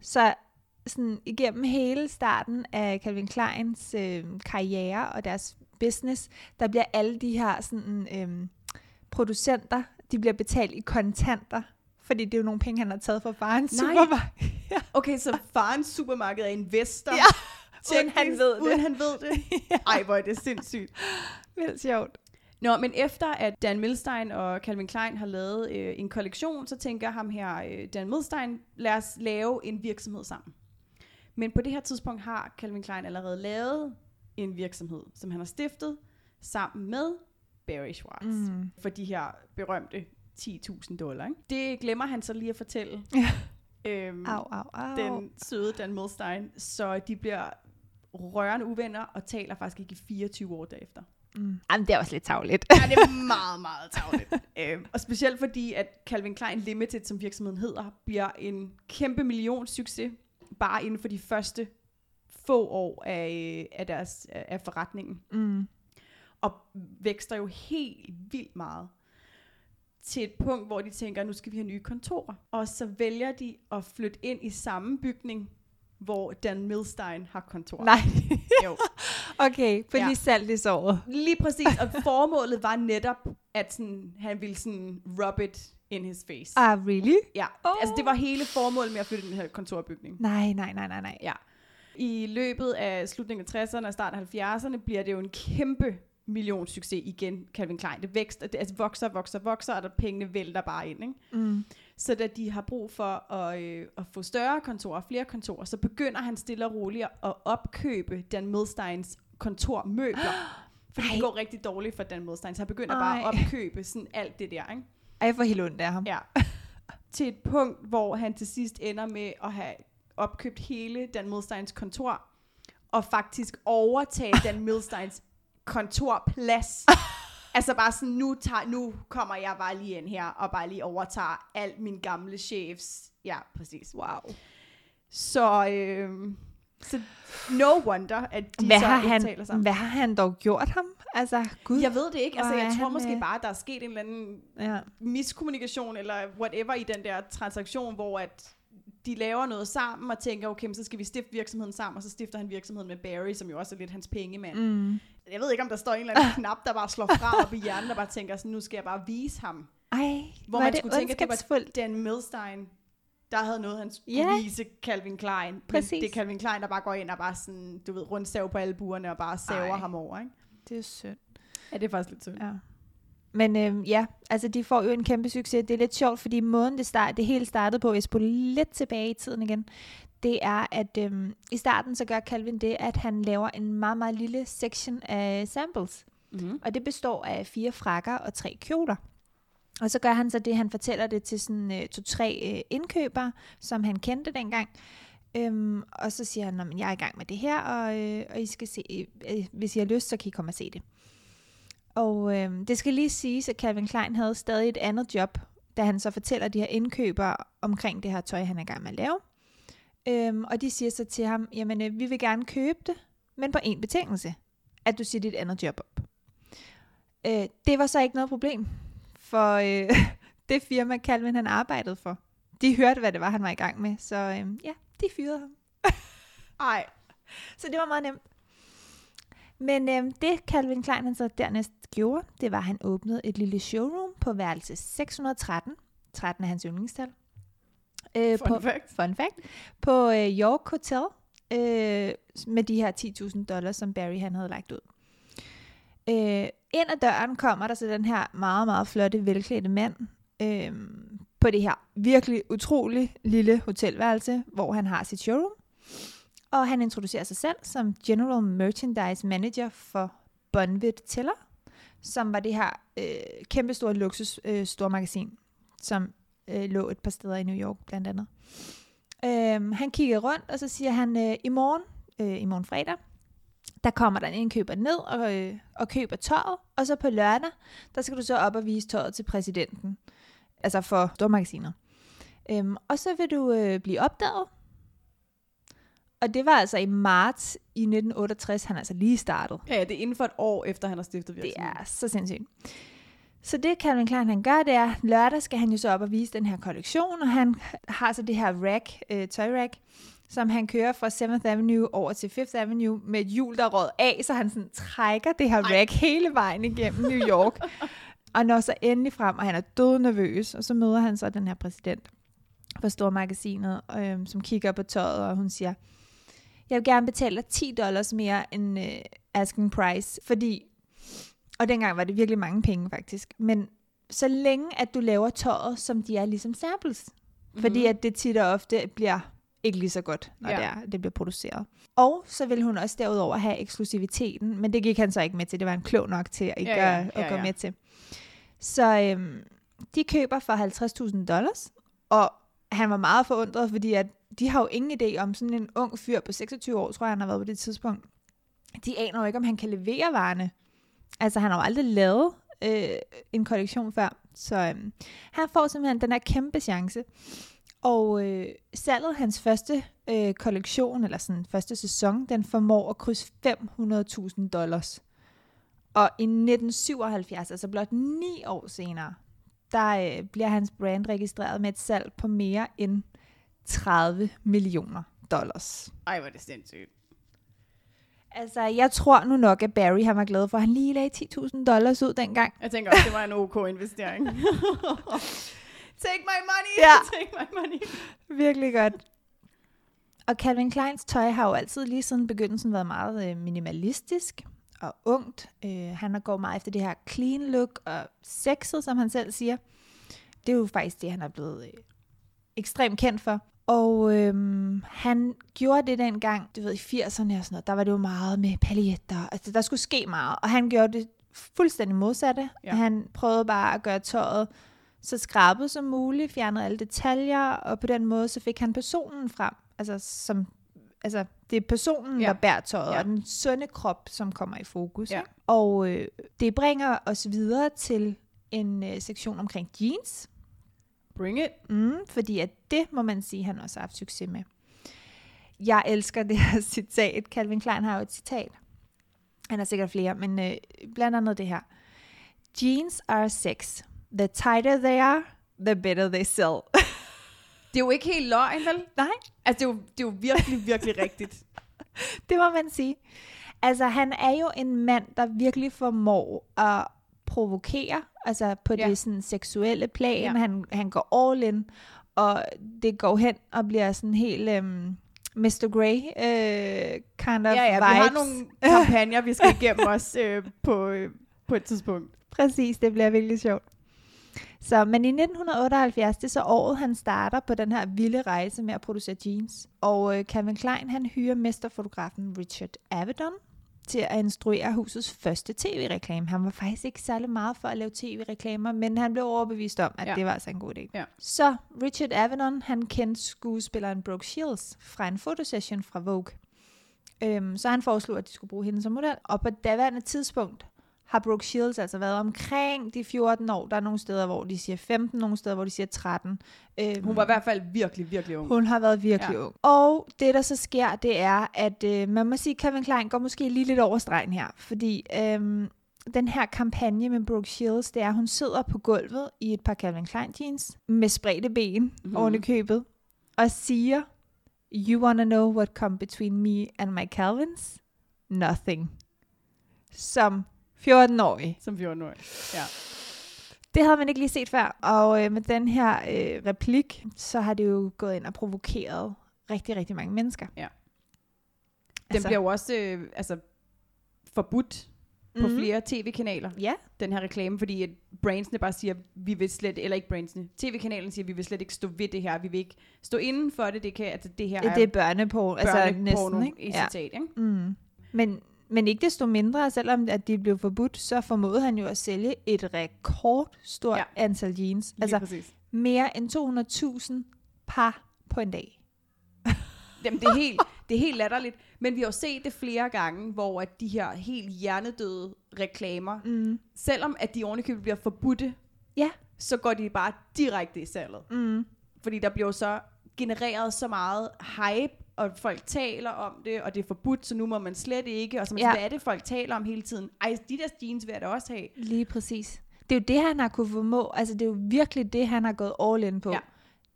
[SPEAKER 1] Så sådan igennem hele starten af Calvin Kleins øh, karriere og deres business, der bliver alle de her sådan, øh, producenter, de bliver betalt i kontanter, fordi det er jo nogle penge, han har taget fra farens
[SPEAKER 2] Nej.
[SPEAKER 1] supermarked.
[SPEAKER 2] Okay, så farens supermarked er investor.
[SPEAKER 1] Ja, uden han ved
[SPEAKER 2] Uden
[SPEAKER 1] det.
[SPEAKER 2] han ved det. Ej, hvor er det sindssygt.
[SPEAKER 1] Vildt sjovt.
[SPEAKER 2] Nå, men efter at Dan Milstein og Calvin Klein har lavet øh, en kollektion, så tænker ham her, øh, Dan Milstein, lad os lave en virksomhed sammen. Men på det her tidspunkt har Calvin Klein allerede lavet en virksomhed, som han har stiftet sammen med Barry Schwartz.
[SPEAKER 1] Mm.
[SPEAKER 2] For de her berømte 10.000 dollar. Ikke? Det glemmer han så lige at fortælle.
[SPEAKER 1] Ja.
[SPEAKER 2] Øhm,
[SPEAKER 1] Au, au, au.
[SPEAKER 2] den søde Dan Milstein, så de bliver rørende uvenner og taler faktisk ikke i 24 år derefter.
[SPEAKER 1] Mm. Jamen, det er også lidt tavligt.
[SPEAKER 2] Ja, det er meget, meget tavligt. øhm, og specielt fordi, at Calvin Klein Limited, som virksomheden hedder, bliver en kæmpe million succes, bare inden for de første få år af, af deres af forretningen.
[SPEAKER 1] mm.
[SPEAKER 2] Og vækster jo helt vildt meget til et punkt, hvor de tænker, nu skal vi have nye kontorer. Og så vælger de at flytte ind i samme bygning, hvor Dan Milstein har kontor.
[SPEAKER 1] Nej.
[SPEAKER 2] Jo.
[SPEAKER 1] okay, på
[SPEAKER 2] Ja.
[SPEAKER 1] lige salt i såret.
[SPEAKER 2] Lige præcis, og formålet var netop, at sådan, han ville sådan rub it in his face.
[SPEAKER 1] Ah, really?
[SPEAKER 2] Ja, oh. altså det var hele formålet med at flytte den her kontorbygning.
[SPEAKER 1] Nej, nej, nej, nej, nej.
[SPEAKER 2] Ja. I løbet af slutningen af 60'erne og starten af 70'erne bliver det jo en kæmpe million succes igen, Calvin Klein. Det, vækst, det altså vokser, vokser, vokser, og der pengene vælter bare ind. Ikke?
[SPEAKER 1] Mm.
[SPEAKER 2] Så da de har brug for at, øh, at få større kontorer, flere kontorer, så begynder han stille og roligt at opkøbe Dan Milsteins kontormøbler. Fordi
[SPEAKER 1] Ej.
[SPEAKER 2] det går rigtig dårligt for Dan Milstein, så han begynder bare at
[SPEAKER 1] Ej.
[SPEAKER 2] opkøbe sådan alt det der. Ikke?
[SPEAKER 1] Ej, får helt ondt af ham.
[SPEAKER 2] Ja. til et punkt, hvor han til sidst ender med at have opkøbt hele Dan Milsteins kontor, og faktisk overtage Dan Milsteins kontorplads. altså bare sådan, nu, tager, nu kommer jeg bare lige ind her, og bare lige overtager alt min gamle chefs. Ja, præcis.
[SPEAKER 1] Wow.
[SPEAKER 2] Så, øh, så no wonder, at de
[SPEAKER 1] Hvad
[SPEAKER 2] så
[SPEAKER 1] har,
[SPEAKER 2] ikke taler
[SPEAKER 1] han,
[SPEAKER 2] sammen.
[SPEAKER 1] hvad har han dog gjort ham? Altså, gud.
[SPEAKER 2] Jeg ved det ikke. Altså, jeg tror
[SPEAKER 1] han,
[SPEAKER 2] måske
[SPEAKER 1] øh,
[SPEAKER 2] bare, at der er sket en eller anden
[SPEAKER 1] Ja.
[SPEAKER 2] miskommunikation eller whatever i den der transaktion, hvor at de laver noget sammen og tænker, okay, så skal vi stifte virksomheden sammen, og så stifter han virksomheden med Barry, som jo også er lidt hans pengemand. Mm. Jeg ved ikke, om der står en eller anden knap, der bare slår fra op i hjernen, der bare tænker sådan, nu skal jeg bare vise ham.
[SPEAKER 1] Ej,
[SPEAKER 2] Hvor man
[SPEAKER 1] det
[SPEAKER 2] skulle tænke, at det var. Dan Milstein, der havde noget, han skulle
[SPEAKER 1] Ja.
[SPEAKER 2] vise Calvin Klein. Men
[SPEAKER 1] Præcis.
[SPEAKER 2] det er Calvin Klein, der bare går ind og bare sådan, du ved, rundsav på alle buerne og bare saver
[SPEAKER 1] Ej.
[SPEAKER 2] ham over, ikke?
[SPEAKER 1] Det er synd.
[SPEAKER 2] Ja, det er faktisk lidt synd.
[SPEAKER 1] Ja. Men øhm, ja, altså de får jo en kæmpe succes. Det er lidt sjovt, fordi måden det, start, det hele startede på, jeg spoler lidt tilbage i tiden igen, det er, at øhm, i starten så gør Calvin det, at han laver en meget, meget lille section af samples.
[SPEAKER 2] Mm-hmm.
[SPEAKER 1] Og det består af fire frakker og tre kjoler. Og så gør han så det, han fortæller det til sådan øh, to-tre øh, indkøbere, som han kendte dengang. Øhm, og så siger han, at jeg er i gang med det her, og, øh, og I skal se, øh, hvis I har lyst, så kan I komme og se det. Og øh, det skal lige siges, at Calvin Klein havde stadig et andet job, da han så fortæller de her indkøbere omkring det her tøj, han er i gang med at lave. Øhm, og de siger så til ham, jamen øh, vi vil gerne købe det, men på en betingelse, at du siger dit andet job op. Øh, det var så ikke noget problem, for øh, det firma Calvin han arbejdede for. De hørte, hvad det var, han var i gang med, så øh, ja, de fyrede ham.
[SPEAKER 2] Ej,
[SPEAKER 1] Så det var meget nemt. Men øh, det Calvin Klein han så dernæst gjorde, det var, at han åbnede et lille showroom på værelse 613. 13 er hans yndlingstal. Øh,
[SPEAKER 2] fun
[SPEAKER 1] på,
[SPEAKER 2] fact.
[SPEAKER 1] fun fact. På øh, York Hotel øh, med de her 10.000 dollars, som Barry han havde lagt ud. Øh, ind ad døren kommer der så den her meget, meget flotte, velklædte mand øh, på det her virkelig utrolig lille hotelværelse, hvor han har sit showroom. Og han introducerer sig selv som General Merchandise Manager for Bonvit Teller, som var det her øh, kæmpestore luksus øh, stormagasin, som øh, lå et par steder i New York blandt andet. Øh, han kiggede rundt, og så siger han, øh, i morgen, øh, i morgen fredag, der kommer der en indkøber ned og, øh, og køber tøjet, og så på lørdag, der skal du så op og vise tøjet til præsidenten, altså for stormagasinet. Øhm, og så vil du øh, blive opdaget, og det var altså i marts i 1968, han altså lige startede.
[SPEAKER 2] Ja, ja, det er inden for et år efter, han har stiftet
[SPEAKER 1] Det
[SPEAKER 2] virksomheden.
[SPEAKER 1] er så sindssygt. Så det Calvin Klein han gør, det er, lørdag skal han jo så op og vise den her kollektion, og han har så det her rack, øh, tøjrack, som han kører fra 7th Avenue over til 5th Avenue med et hjul, der er røget af, så han sådan trækker det her
[SPEAKER 2] Ej.
[SPEAKER 1] rack hele vejen igennem New York. og når så endelig frem, og han er død nervøs, og så møder han så den her præsident for Stormagasinet, øh, som kigger på tøjet, og hun siger, jeg vil gerne betale dig 10 dollars mere end øh, asking price, fordi, og dengang var det virkelig mange penge faktisk, men så længe at du laver tøjet, som de er ligesom samples, mm-hmm. fordi at det tit og ofte bliver ikke lige så godt, når
[SPEAKER 2] Ja.
[SPEAKER 1] det, er, det bliver produceret. Og så vil hun også derudover have eksklusiviteten, men det gik han så ikke med til. Det var han klog nok til at, ikke
[SPEAKER 2] Ja, ja,
[SPEAKER 1] at,
[SPEAKER 2] ja,
[SPEAKER 1] at gå med til. Så øhm, de køber for 50.000 dollars, og han var meget forundret, fordi at de har jo ingen idé om sådan en ung fyr på 26 år, tror jeg, han har været på det tidspunkt. De aner jo ikke, om han kan levere varerne. Altså, han har jo aldrig lavet øh, en kollektion før. Så øh, han får simpelthen den her kæmpe chance. Og øh, salget hans første øh, kollektion, eller sådan første sæson, den formår at krydse 500.000 dollars. Og i 1977, altså blot ni år senere, der øh, bliver hans brand registreret med et salg på mere end 30 millioner dollars.
[SPEAKER 2] Ej, hvor er det sindssygt.
[SPEAKER 1] Altså, jeg tror nu nok, at Barry han var glad for, at han lige lagde 10.000 dollars ud dengang.
[SPEAKER 2] Jeg tænker også, det var en ok investering. Take my money!
[SPEAKER 1] Ja.
[SPEAKER 2] Take my money!
[SPEAKER 1] Virkelig godt. Og Calvin Kleins tøj har jo altid lige siden begyndelsen været meget øh, minimalistisk og ungt. Øh, han har gået meget efter det her clean look og sexet, som han selv siger. Det er jo faktisk det, han er blevet øh, ekstremt kendt for. Og øhm, han gjorde det dengang, du ved, i 80'erne og sådan noget, der var det jo meget med paljetter. Altså, der skulle ske meget. Og han gjorde det fuldstændig modsatte.
[SPEAKER 2] Ja.
[SPEAKER 1] Han prøvede bare at gøre tøjet så skrabet som muligt, fjernede alle detaljer, og på den måde så fik han personen frem. Altså, som, altså det er personen,
[SPEAKER 2] Ja.
[SPEAKER 1] der bærer tøjet,
[SPEAKER 2] Ja.
[SPEAKER 1] og den sunde krop, som kommer i fokus.
[SPEAKER 2] Ja.
[SPEAKER 1] Og øh, det bringer os videre til en øh, sektion omkring jeans,
[SPEAKER 2] Bring it.
[SPEAKER 1] mm, fordi at det må man sige, han også har haft succes med. Jeg elsker det her citat. Calvin Klein har jo et citat. Han har sikkert flere, men øh, blandt andet det her. Jeans are sex. The tighter they are, the better they sell.
[SPEAKER 2] Det er jo ikke helt løgn, vel?
[SPEAKER 1] Nej.
[SPEAKER 2] Altså, det er jo, det er jo virkelig, virkelig rigtigt.
[SPEAKER 1] det må man sige. Altså, han er jo en mand, der virkelig formår at provokere, altså på
[SPEAKER 2] Ja.
[SPEAKER 1] det sådan seksuelle plan.
[SPEAKER 2] Ja.
[SPEAKER 1] Han, han går all in, og det går hen og bliver sådan helt um, Mr. Grey uh, kind of
[SPEAKER 2] ja, ja,
[SPEAKER 1] vibes.
[SPEAKER 2] vi har nogle kampagner, vi skal igennem os øh, på, øh, på et tidspunkt.
[SPEAKER 1] Præcis, det bliver virkelig sjovt. Så, men i 1978, det er så året, han starter på den her vilde rejse med at producere jeans. Og øh, Calvin Klein, han hyrer mesterfotografen Richard Avedon til at instruere husets første tv-reklame. Han var faktisk ikke særlig meget for at lave tv-reklamer, men han blev overbevist om, at
[SPEAKER 2] Ja.
[SPEAKER 1] det var altså en god idé.
[SPEAKER 2] Ja.
[SPEAKER 1] Så Richard Avedon, han kendte skuespilleren Brooke Shields fra en fotosession fra Vogue. Øhm, så han foreslog, at de skulle bruge hende som model. Og på daværende tidspunkt har Brooke Shields altså været omkring de 14 år. Der er nogle steder, hvor de siger 15, nogle steder, hvor de siger 13. Øhm,
[SPEAKER 2] Hun var i hvert fald virkelig, virkelig ung.
[SPEAKER 1] hun har været virkelig
[SPEAKER 2] Ja.
[SPEAKER 1] ung. Og det, der så sker, det er, at øh, man må sige, Calvin Klein går måske lige lidt over stregen her. Fordi øhm, den her kampagne med Brooke Shields, det er, at hun sidder på gulvet i et par Calvin Klein jeans med spredte ben
[SPEAKER 2] Mhm.
[SPEAKER 1] mm-hmm. oven i købet, og siger, You wanna know what come between me and my Calvins? Nothing. Som 14-årig.
[SPEAKER 2] Som 14-årig. Ja.
[SPEAKER 1] Det havde man ikke lige set før, og øh, med den her øh, replik, så har det jo gået ind og provokeret rigtig, rigtig mange mennesker.
[SPEAKER 2] Ja. Den altså, bliver jo også øh, altså, forbudt på
[SPEAKER 1] Mhm.
[SPEAKER 2] flere tv-kanaler,
[SPEAKER 1] Ja,
[SPEAKER 2] den her reklame, fordi at brandsene bare siger, vi vil slet, eller ikke brandsene, tv-kanalen siger, vi vil slet ikke stå ved det her, vi vil ikke stå inden for det, det kan, altså det her
[SPEAKER 1] det, det er børneporno, altså næsten,
[SPEAKER 2] i
[SPEAKER 1] ikke? Ja.
[SPEAKER 2] citat, ikke?
[SPEAKER 1] Mm. Men, men ikke desto mindre, selvom at de blev forbudt, så formåede han jo at sælge et rekordstort
[SPEAKER 2] Ja.
[SPEAKER 1] antal jeans. Altså
[SPEAKER 2] præcis.
[SPEAKER 1] mere end 200.000 par på en dag.
[SPEAKER 2] Jamen, det er, helt, det er helt latterligt. Men vi har jo set det flere gange, hvor at de her helt hjernedøde reklamer,
[SPEAKER 1] Mm.
[SPEAKER 2] selvom at de ovenikøbet bliver forbudte,
[SPEAKER 1] Ja.
[SPEAKER 2] så går de bare direkte i salget.
[SPEAKER 1] Mm.
[SPEAKER 2] Fordi der bliver så genereret så meget hype, og folk taler om det, og det er forbudt, så nu må man slet ikke. Og så ja.
[SPEAKER 1] Ja.
[SPEAKER 2] hvad er det, folk taler om hele tiden? Ej, de der jeans vil jeg da også have.
[SPEAKER 1] Lige præcis. Det er jo det, han har kunne formå. Altså, det er jo virkelig det, han har gået all in på.
[SPEAKER 2] Ja.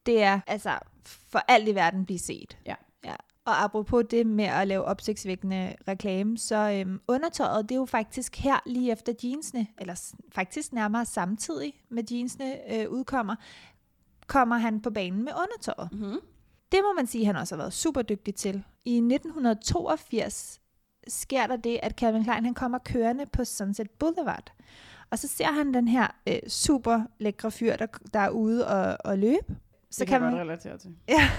[SPEAKER 1] Det er altså for alt i verden blive set.
[SPEAKER 2] Ja.
[SPEAKER 1] ja. Og apropos det med at lave opsigtsvækkende reklame, så øhm, undertøjet, det er jo faktisk her lige efter jeansene, eller faktisk nærmere samtidig med jeansene øh, udkommer, kommer han på banen med undertøjet.
[SPEAKER 2] Mm-hmm.
[SPEAKER 1] Det må man sige, han også har været super dygtig til. I 1982 sker der det, at Calvin Klein han kommer kørende på Sunset Boulevard. Og så ser han den her øh, super lækre fyr, der, der er ude og, og løbe. Så
[SPEAKER 2] Det kan
[SPEAKER 1] man,
[SPEAKER 2] godt relatere til.
[SPEAKER 1] Ja.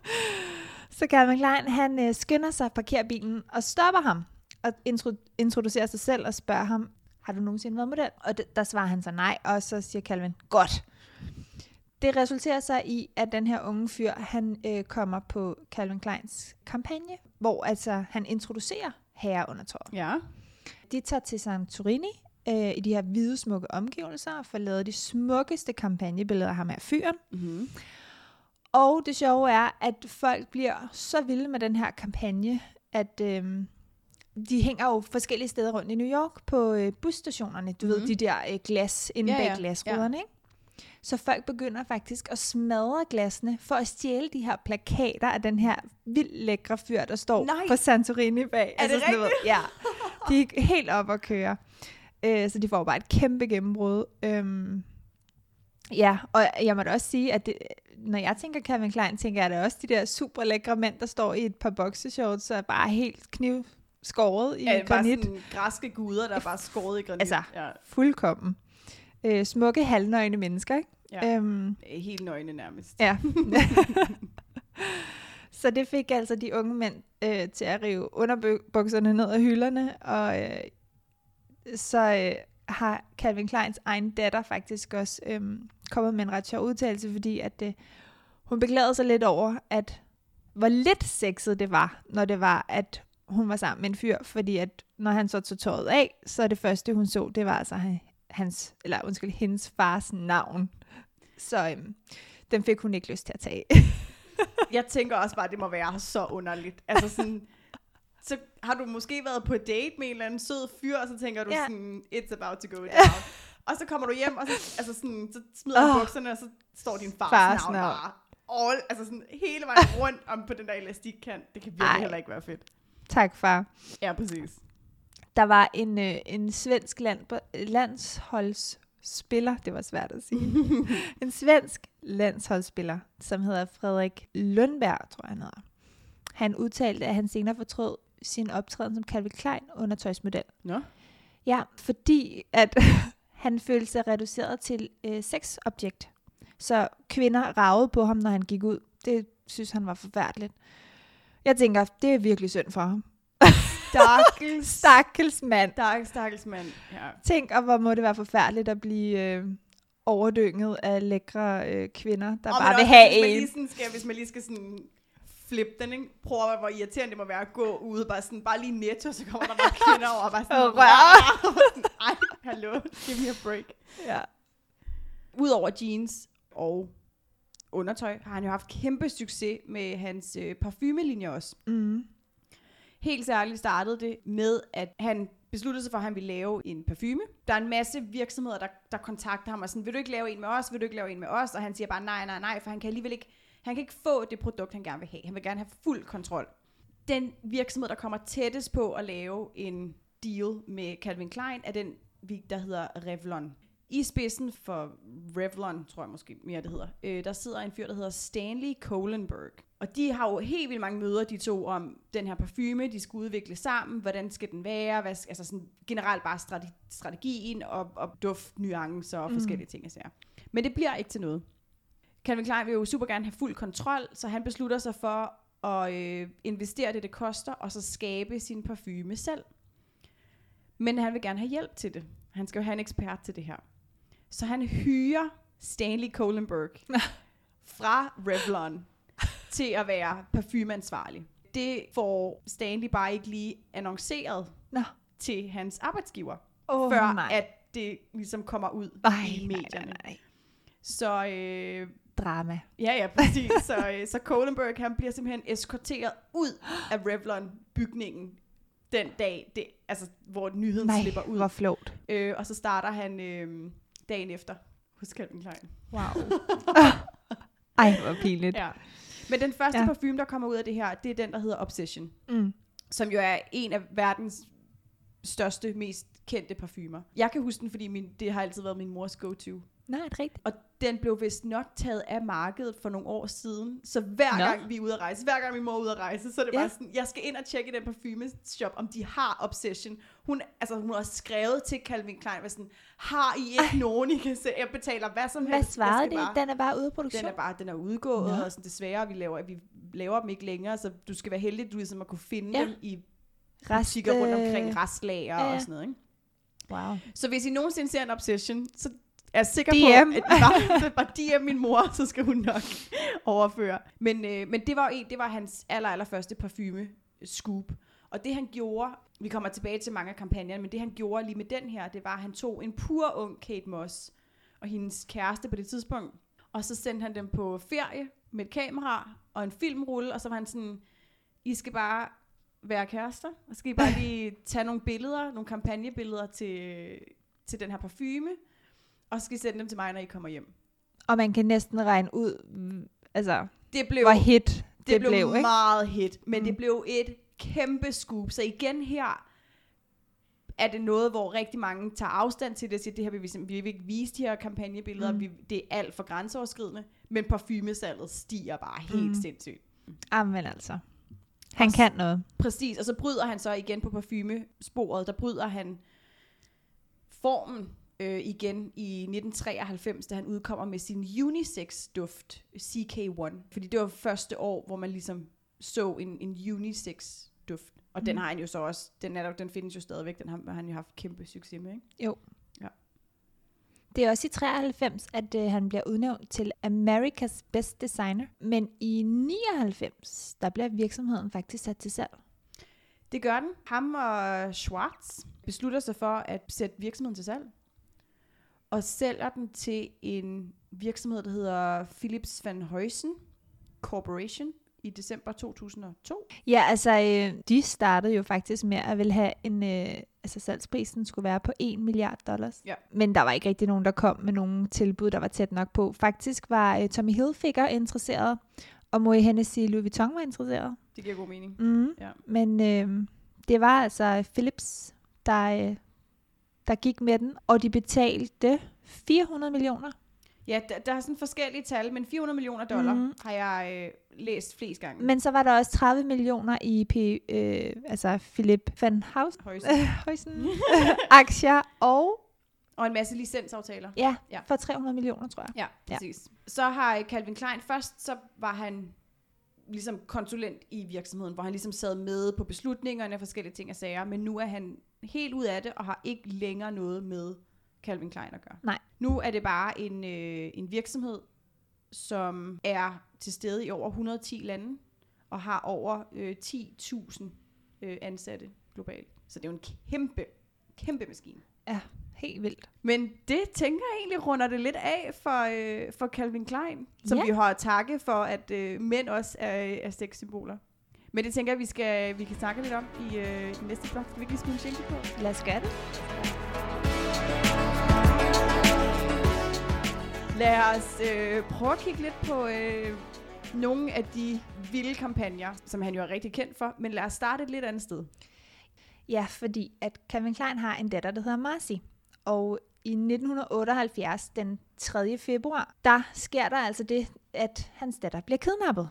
[SPEAKER 1] så Calvin Klein, han øh, skynder sig at parkere bilen og stopper ham og intro- introducerer sig selv og spørger ham, har du nogensinde været model? Og d- der svarer han så nej, og så siger Calvin, godt. Det resulterer sig i, at den her unge fyr, han øh, kommer på Calvin Kleins kampagne, hvor altså han introducerer herreundertøjet.
[SPEAKER 2] Ja.
[SPEAKER 1] De tager til Santorini øh, i de her hvide, smukke omgivelser og får lavet de smukkeste kampagnebilleder af ham her fyren.
[SPEAKER 2] Mm-hmm.
[SPEAKER 1] Og det sjove er, at folk bliver så vilde med den her kampagne, at øhm, de hænger jo forskellige steder rundt i New York på øh, busstationerne. Du mm. ved, de der øh, glas inde
[SPEAKER 2] Ja,
[SPEAKER 1] bag
[SPEAKER 2] ja,
[SPEAKER 1] glasruderne, ikke? Så folk begynder faktisk at smadre glasene for at stjæle de her plakater af den her vildt lækre fyr, der står
[SPEAKER 2] Nej.
[SPEAKER 1] på Santorini bag. Altså
[SPEAKER 2] Er det
[SPEAKER 1] sådan noget- Ja, de er helt op at køre. Øh, så de får bare et kæmpe gennembrud. Øhm, ja, og jeg må da også sige, at det, når jeg tænker Calvin Klein, tænker jeg da også de der super lækre mænd, der står i et par boxershorts, og er bare helt knivskåret i
[SPEAKER 2] Ja,
[SPEAKER 1] ja,
[SPEAKER 2] bare
[SPEAKER 1] granit.
[SPEAKER 2] sådan græske guder, der er bare skåret i granit.
[SPEAKER 1] Altså.
[SPEAKER 2] Ja,
[SPEAKER 1] Fuldkommen. Øh, smukke, halvnøgne mennesker, ikke?
[SPEAKER 2] ja.
[SPEAKER 1] Øhm,
[SPEAKER 2] Helt nøgne nærmest.
[SPEAKER 1] ja. så det fik altså de unge mænd øh, til at rive underbukserne ned af hylderne, og øh, så øh, har Calvin Kleins egen datter faktisk også øh, kommet med en ret sjov udtalelse, fordi at øh, hun beklagede sig lidt over, at hvor lidt sexet det var, når det var, at hun var sammen med en fyr, fordi at når han så tog tøjet af, så det første hun så, det var altså hans, eller undskyld, hendes fars navn. Så øhm, den fik hun ikke lyst til at tage.
[SPEAKER 2] Jeg tænker også bare, at det må være så underligt. Altså sådan, så har du måske været på date med en eller anden sød fyr, og så tænker du
[SPEAKER 1] Ja.
[SPEAKER 2] sådan, it's about to go down. og så kommer du hjem, og så, altså sådan, så smider du
[SPEAKER 1] Åh.
[SPEAKER 2] bukserne, og så står din fars,
[SPEAKER 1] Fars
[SPEAKER 2] navn,
[SPEAKER 1] navn.
[SPEAKER 2] bare all, altså sådan hele vejen rundt om på den der elastikkant. Det kan virkelig
[SPEAKER 1] Ej.
[SPEAKER 2] heller ikke være fedt.
[SPEAKER 1] tak, far.
[SPEAKER 2] Ja, præcis.
[SPEAKER 1] Der var en, øh, en svensk land, landsholdsspiller, det var svært at sige, en svensk landsholdsspiller, som hedder Frederik Lundberg, tror jeg han hedder. Han udtalte, at han senere fortrød sin optræden som Calvin Klein undertøjsmodel.
[SPEAKER 2] Nå.
[SPEAKER 1] Ja, fordi at han følte sig reduceret til øh, sexobjekt. Så kvinder ragede på ham, når han gik ud. Det synes han var forfærdeligt. Jeg tænker, det er virkelig synd for ham.
[SPEAKER 2] Stakkels,
[SPEAKER 1] Stakkels mand.
[SPEAKER 2] stakkels, stakkels mand. Ja.
[SPEAKER 1] Tænk, og hvor må det være forfærdeligt at blive øh, overdynget af lækre øh, kvinder, der
[SPEAKER 2] Og
[SPEAKER 1] bare vil
[SPEAKER 2] også,
[SPEAKER 1] have
[SPEAKER 2] hvis man lige sådan skal, hvis man lige skal sådan flippe den, ikke? Prøv at hvor irriterende det må være at gå ude, bare, sådan, bare lige netto, så kommer der bare kvinder over, og bare sådan,
[SPEAKER 1] Og rør.
[SPEAKER 2] sådan, Ej, hallo, give me a break.
[SPEAKER 1] Ja.
[SPEAKER 2] Udover jeans og undertøj, har han jo haft kæmpe succes med hans øh, parfumelinje også.
[SPEAKER 1] Mm.
[SPEAKER 2] Helt særligt startede det med, at han besluttede sig for, at han ville lave en parfume. Der er en masse virksomheder, der, der kontakter ham og sådan, vil du ikke lave en med os, vil du ikke lave en med os? Og han siger bare nej, nej, nej, for han kan alligevel ikke, han kan ikke få det produkt, han gerne vil have. Han vil gerne have fuld kontrol. Den virksomhed, der kommer tættest på at lave en deal med Calvin Klein, er den, vi- der hedder Revlon. I spidsen for Revlon, tror jeg måske mere det hedder, øh, der sidder en fyr, der hedder Stanley Kohlenberg. Og de har jo helt vildt mange møder, de to, om den her parfume, de skal udvikle sammen, hvordan skal den være, hvad, altså sådan generelt bare strate- strategien og, og duftnuancer og
[SPEAKER 1] Mm.
[SPEAKER 2] forskellige ting. Altså. Men det bliver ikke til noget. Calvin Klein vil jo super gerne have fuld kontrol, så han beslutter sig for at øh, investere det, det koster, og så skabe sin parfume selv. Men han vil gerne have hjælp til det. Han skal jo have en ekspert til det her. Så han hyrer Stanley Kohlenberg fra Revlon til at være parfumeansvarlig. Det får Stanley bare ikke lige annonceret
[SPEAKER 1] Nå.
[SPEAKER 2] til hans arbejdsgiver,
[SPEAKER 1] Oh,
[SPEAKER 2] før
[SPEAKER 1] nej.
[SPEAKER 2] at det ligesom kommer ud
[SPEAKER 1] Ej,
[SPEAKER 2] i
[SPEAKER 1] nej,
[SPEAKER 2] medierne.
[SPEAKER 1] nej, nej.
[SPEAKER 2] Så øh,
[SPEAKER 1] Drama.
[SPEAKER 2] Ja, ja, præcis. så, øh, så Kohlenberg, han bliver simpelthen eskorteret ud af Revlon-bygningen den dag, det, altså, hvor nyheden
[SPEAKER 1] Nej,
[SPEAKER 2] slipper ud.
[SPEAKER 1] hvor flot.
[SPEAKER 2] Øh, og så starter han øh, dagen efter hos Calvin Klein.
[SPEAKER 1] Wow. Ej, hvor pinligt.
[SPEAKER 2] Ja. Men den første
[SPEAKER 1] Ja.
[SPEAKER 2] parfume, der kommer ud af det her, det er den, der hedder Obsession.
[SPEAKER 1] Mm.
[SPEAKER 2] Som jo er en af verdens største, mest kendte parfumer. Jeg kan huske den, fordi min, det har altid været min mors go-to.
[SPEAKER 1] Nej, det er rigtigt.
[SPEAKER 2] Og den blev vist nok taget af markedet for nogle år siden. Så hver
[SPEAKER 1] Nå.
[SPEAKER 2] gang vi er ude at rejse, hver gang min mor er ude at rejse, så er det
[SPEAKER 1] Ja.
[SPEAKER 2] bare sådan, jeg skal ind og tjekke den parfumeshop, om de har Obsession. Hun, altså, hun har skrevet til Calvin Klein, sådan, har I ikke nogen, I kan se? Jeg betaler hvad som
[SPEAKER 1] Hvad
[SPEAKER 2] helst. Jeg
[SPEAKER 1] svarede det?
[SPEAKER 2] Bare,
[SPEAKER 1] Den er bare ude af produktion?
[SPEAKER 2] den er bare, den er udgået,
[SPEAKER 1] Nå.
[SPEAKER 2] og sådan, desværre, vi laver, vi laver dem ikke længere, så du skal være heldig, du ligesom at kunne finde
[SPEAKER 1] Ja.
[SPEAKER 2] dem i
[SPEAKER 1] Rest,
[SPEAKER 2] butikker rundt omkring, restlager
[SPEAKER 1] ja, ja.
[SPEAKER 2] og sådan noget, ikke?
[SPEAKER 1] Wow.
[SPEAKER 2] Så hvis I nogensinde ser en Obsession, så er jeg sikker
[SPEAKER 1] DM.
[SPEAKER 2] på, at bare, bare DM min mor, så skal hun nok overføre. Men, øh, men det var jo en, det var hans aller, aller første parfume scoop. Og det han gjorde, vi kommer tilbage til mange af kampagnerne, men det han gjorde lige med den her, det var, at han tog en pur ung Kate Moss og hendes kæreste på det tidspunkt, og så sendte han dem på ferie med et kamera og en filmrulle, og så var han sådan, I skal bare være kærester, og skal I bare lige tage nogle billeder, nogle kampagnebilleder til, til den her parfume, og så skal I sende dem til mig, når I kommer hjem.
[SPEAKER 1] Og man kan næsten regne ud, altså,
[SPEAKER 2] Det blev,
[SPEAKER 1] hvor hit
[SPEAKER 2] det,
[SPEAKER 1] det,
[SPEAKER 2] blev,
[SPEAKER 1] blev, ikke?
[SPEAKER 2] meget hit, men
[SPEAKER 1] mm.
[SPEAKER 2] det blev et kæmpe scoop. Så igen her er det noget, hvor rigtig mange tager afstand til det, og siger, det her vil vi, vi vil ikke vise de her kampagnebilleder,
[SPEAKER 1] Mm.
[SPEAKER 2] vi, det er alt for grænseoverskridende, men parfumesalget stiger bare helt
[SPEAKER 1] Mm.
[SPEAKER 2] sindssygt.
[SPEAKER 1] Amen altså. Han
[SPEAKER 2] Også-
[SPEAKER 1] kan noget.
[SPEAKER 2] Præcis, og så bryder han så igen på parfumesporet, der bryder han formen øh, igen i 1993, da han udkommer med sin unisex-duft, CK1. Fordi det var første år, hvor man ligesom så en, en unisex-duft. Og mm. den
[SPEAKER 1] Mm.
[SPEAKER 2] har han jo så også, den, er den findes jo stadigvæk, den har, han jo haft kæmpe succes med, ikke?
[SPEAKER 1] Det er også i 93, at øh, han bliver udnævnt til America's Best Designer. Men i 99, der bliver virksomheden faktisk sat til salg.
[SPEAKER 2] Det gør den. Ham og Schwartz beslutter sig for at sætte virksomheden til salg. Og sælger den til en virksomhed, der hedder Philips Van Heusen Corporation i december 2002.
[SPEAKER 1] Ja, altså, øh, de startede jo faktisk med at vil have en, øh, altså salgsprisen skulle være på 1 milliard dollars.
[SPEAKER 2] Ja.
[SPEAKER 1] Men der var ikke rigtig nogen, der kom med nogen tilbud, der var tæt nok på. Faktisk var øh, Tommy Hilfiger interesseret, og Moe Hennessy Louis Vuitton var interesseret.
[SPEAKER 2] Det giver god mening.
[SPEAKER 1] Mm.
[SPEAKER 2] Ja.
[SPEAKER 1] Men øh, det var altså Philips, der, øh, der gik med den, og de betalte 400 millioner.
[SPEAKER 2] Ja, der, der er sådan forskellige tal, men 400 millioner dollar mm. har jeg øh, læst flest gange.
[SPEAKER 1] Men så var der også 30 millioner i P, øh, altså Philip van Heusen.
[SPEAKER 2] Heusen
[SPEAKER 1] aktier, og
[SPEAKER 2] Og en masse licensaftaler.
[SPEAKER 1] Ja,
[SPEAKER 2] Ja.
[SPEAKER 1] for 300 millioner, tror jeg.
[SPEAKER 2] Ja,
[SPEAKER 1] Ja.
[SPEAKER 2] præcis. Ja. Så har øh, Calvin Klein først, så var han ligesom konsulent i virksomheden, hvor han ligesom sad med på beslutningerne og forskellige ting og sager, men nu er han helt ud af det og har ikke længere noget med Calvin Klein at gøre.
[SPEAKER 1] Nej.
[SPEAKER 2] Nu er det bare en, øh, en virksomhed, som er til stede i over 110 lande og har over øh, 10.000 øh, ansatte globalt. Så det er jo en kæmpe, kæmpe maskine.
[SPEAKER 1] Ja, helt vildt.
[SPEAKER 2] Men det tænker jeg egentlig runder det lidt af for, øh, for Calvin Klein, som
[SPEAKER 1] Ja.
[SPEAKER 2] vi har at takke for, at øh, mænd også er, er sexsymboler. Men det tænker jeg, vi, skal, vi kan snakke lidt om i øh, den næste blog. Skal vi ikke lige smide en jingle på?
[SPEAKER 1] Lad os gøre det.
[SPEAKER 2] Lad os øh, prøve at kigge lidt på øh, nogle af de vilde kampagner, som han jo er rigtig kendt for. Men lad os starte et lidt andet sted.
[SPEAKER 1] Ja, fordi at Calvin Klein har en datter, der hedder Marcy. Og i 1978, den 3. februar, der sker der altså det, at hans datter bliver kidnappet.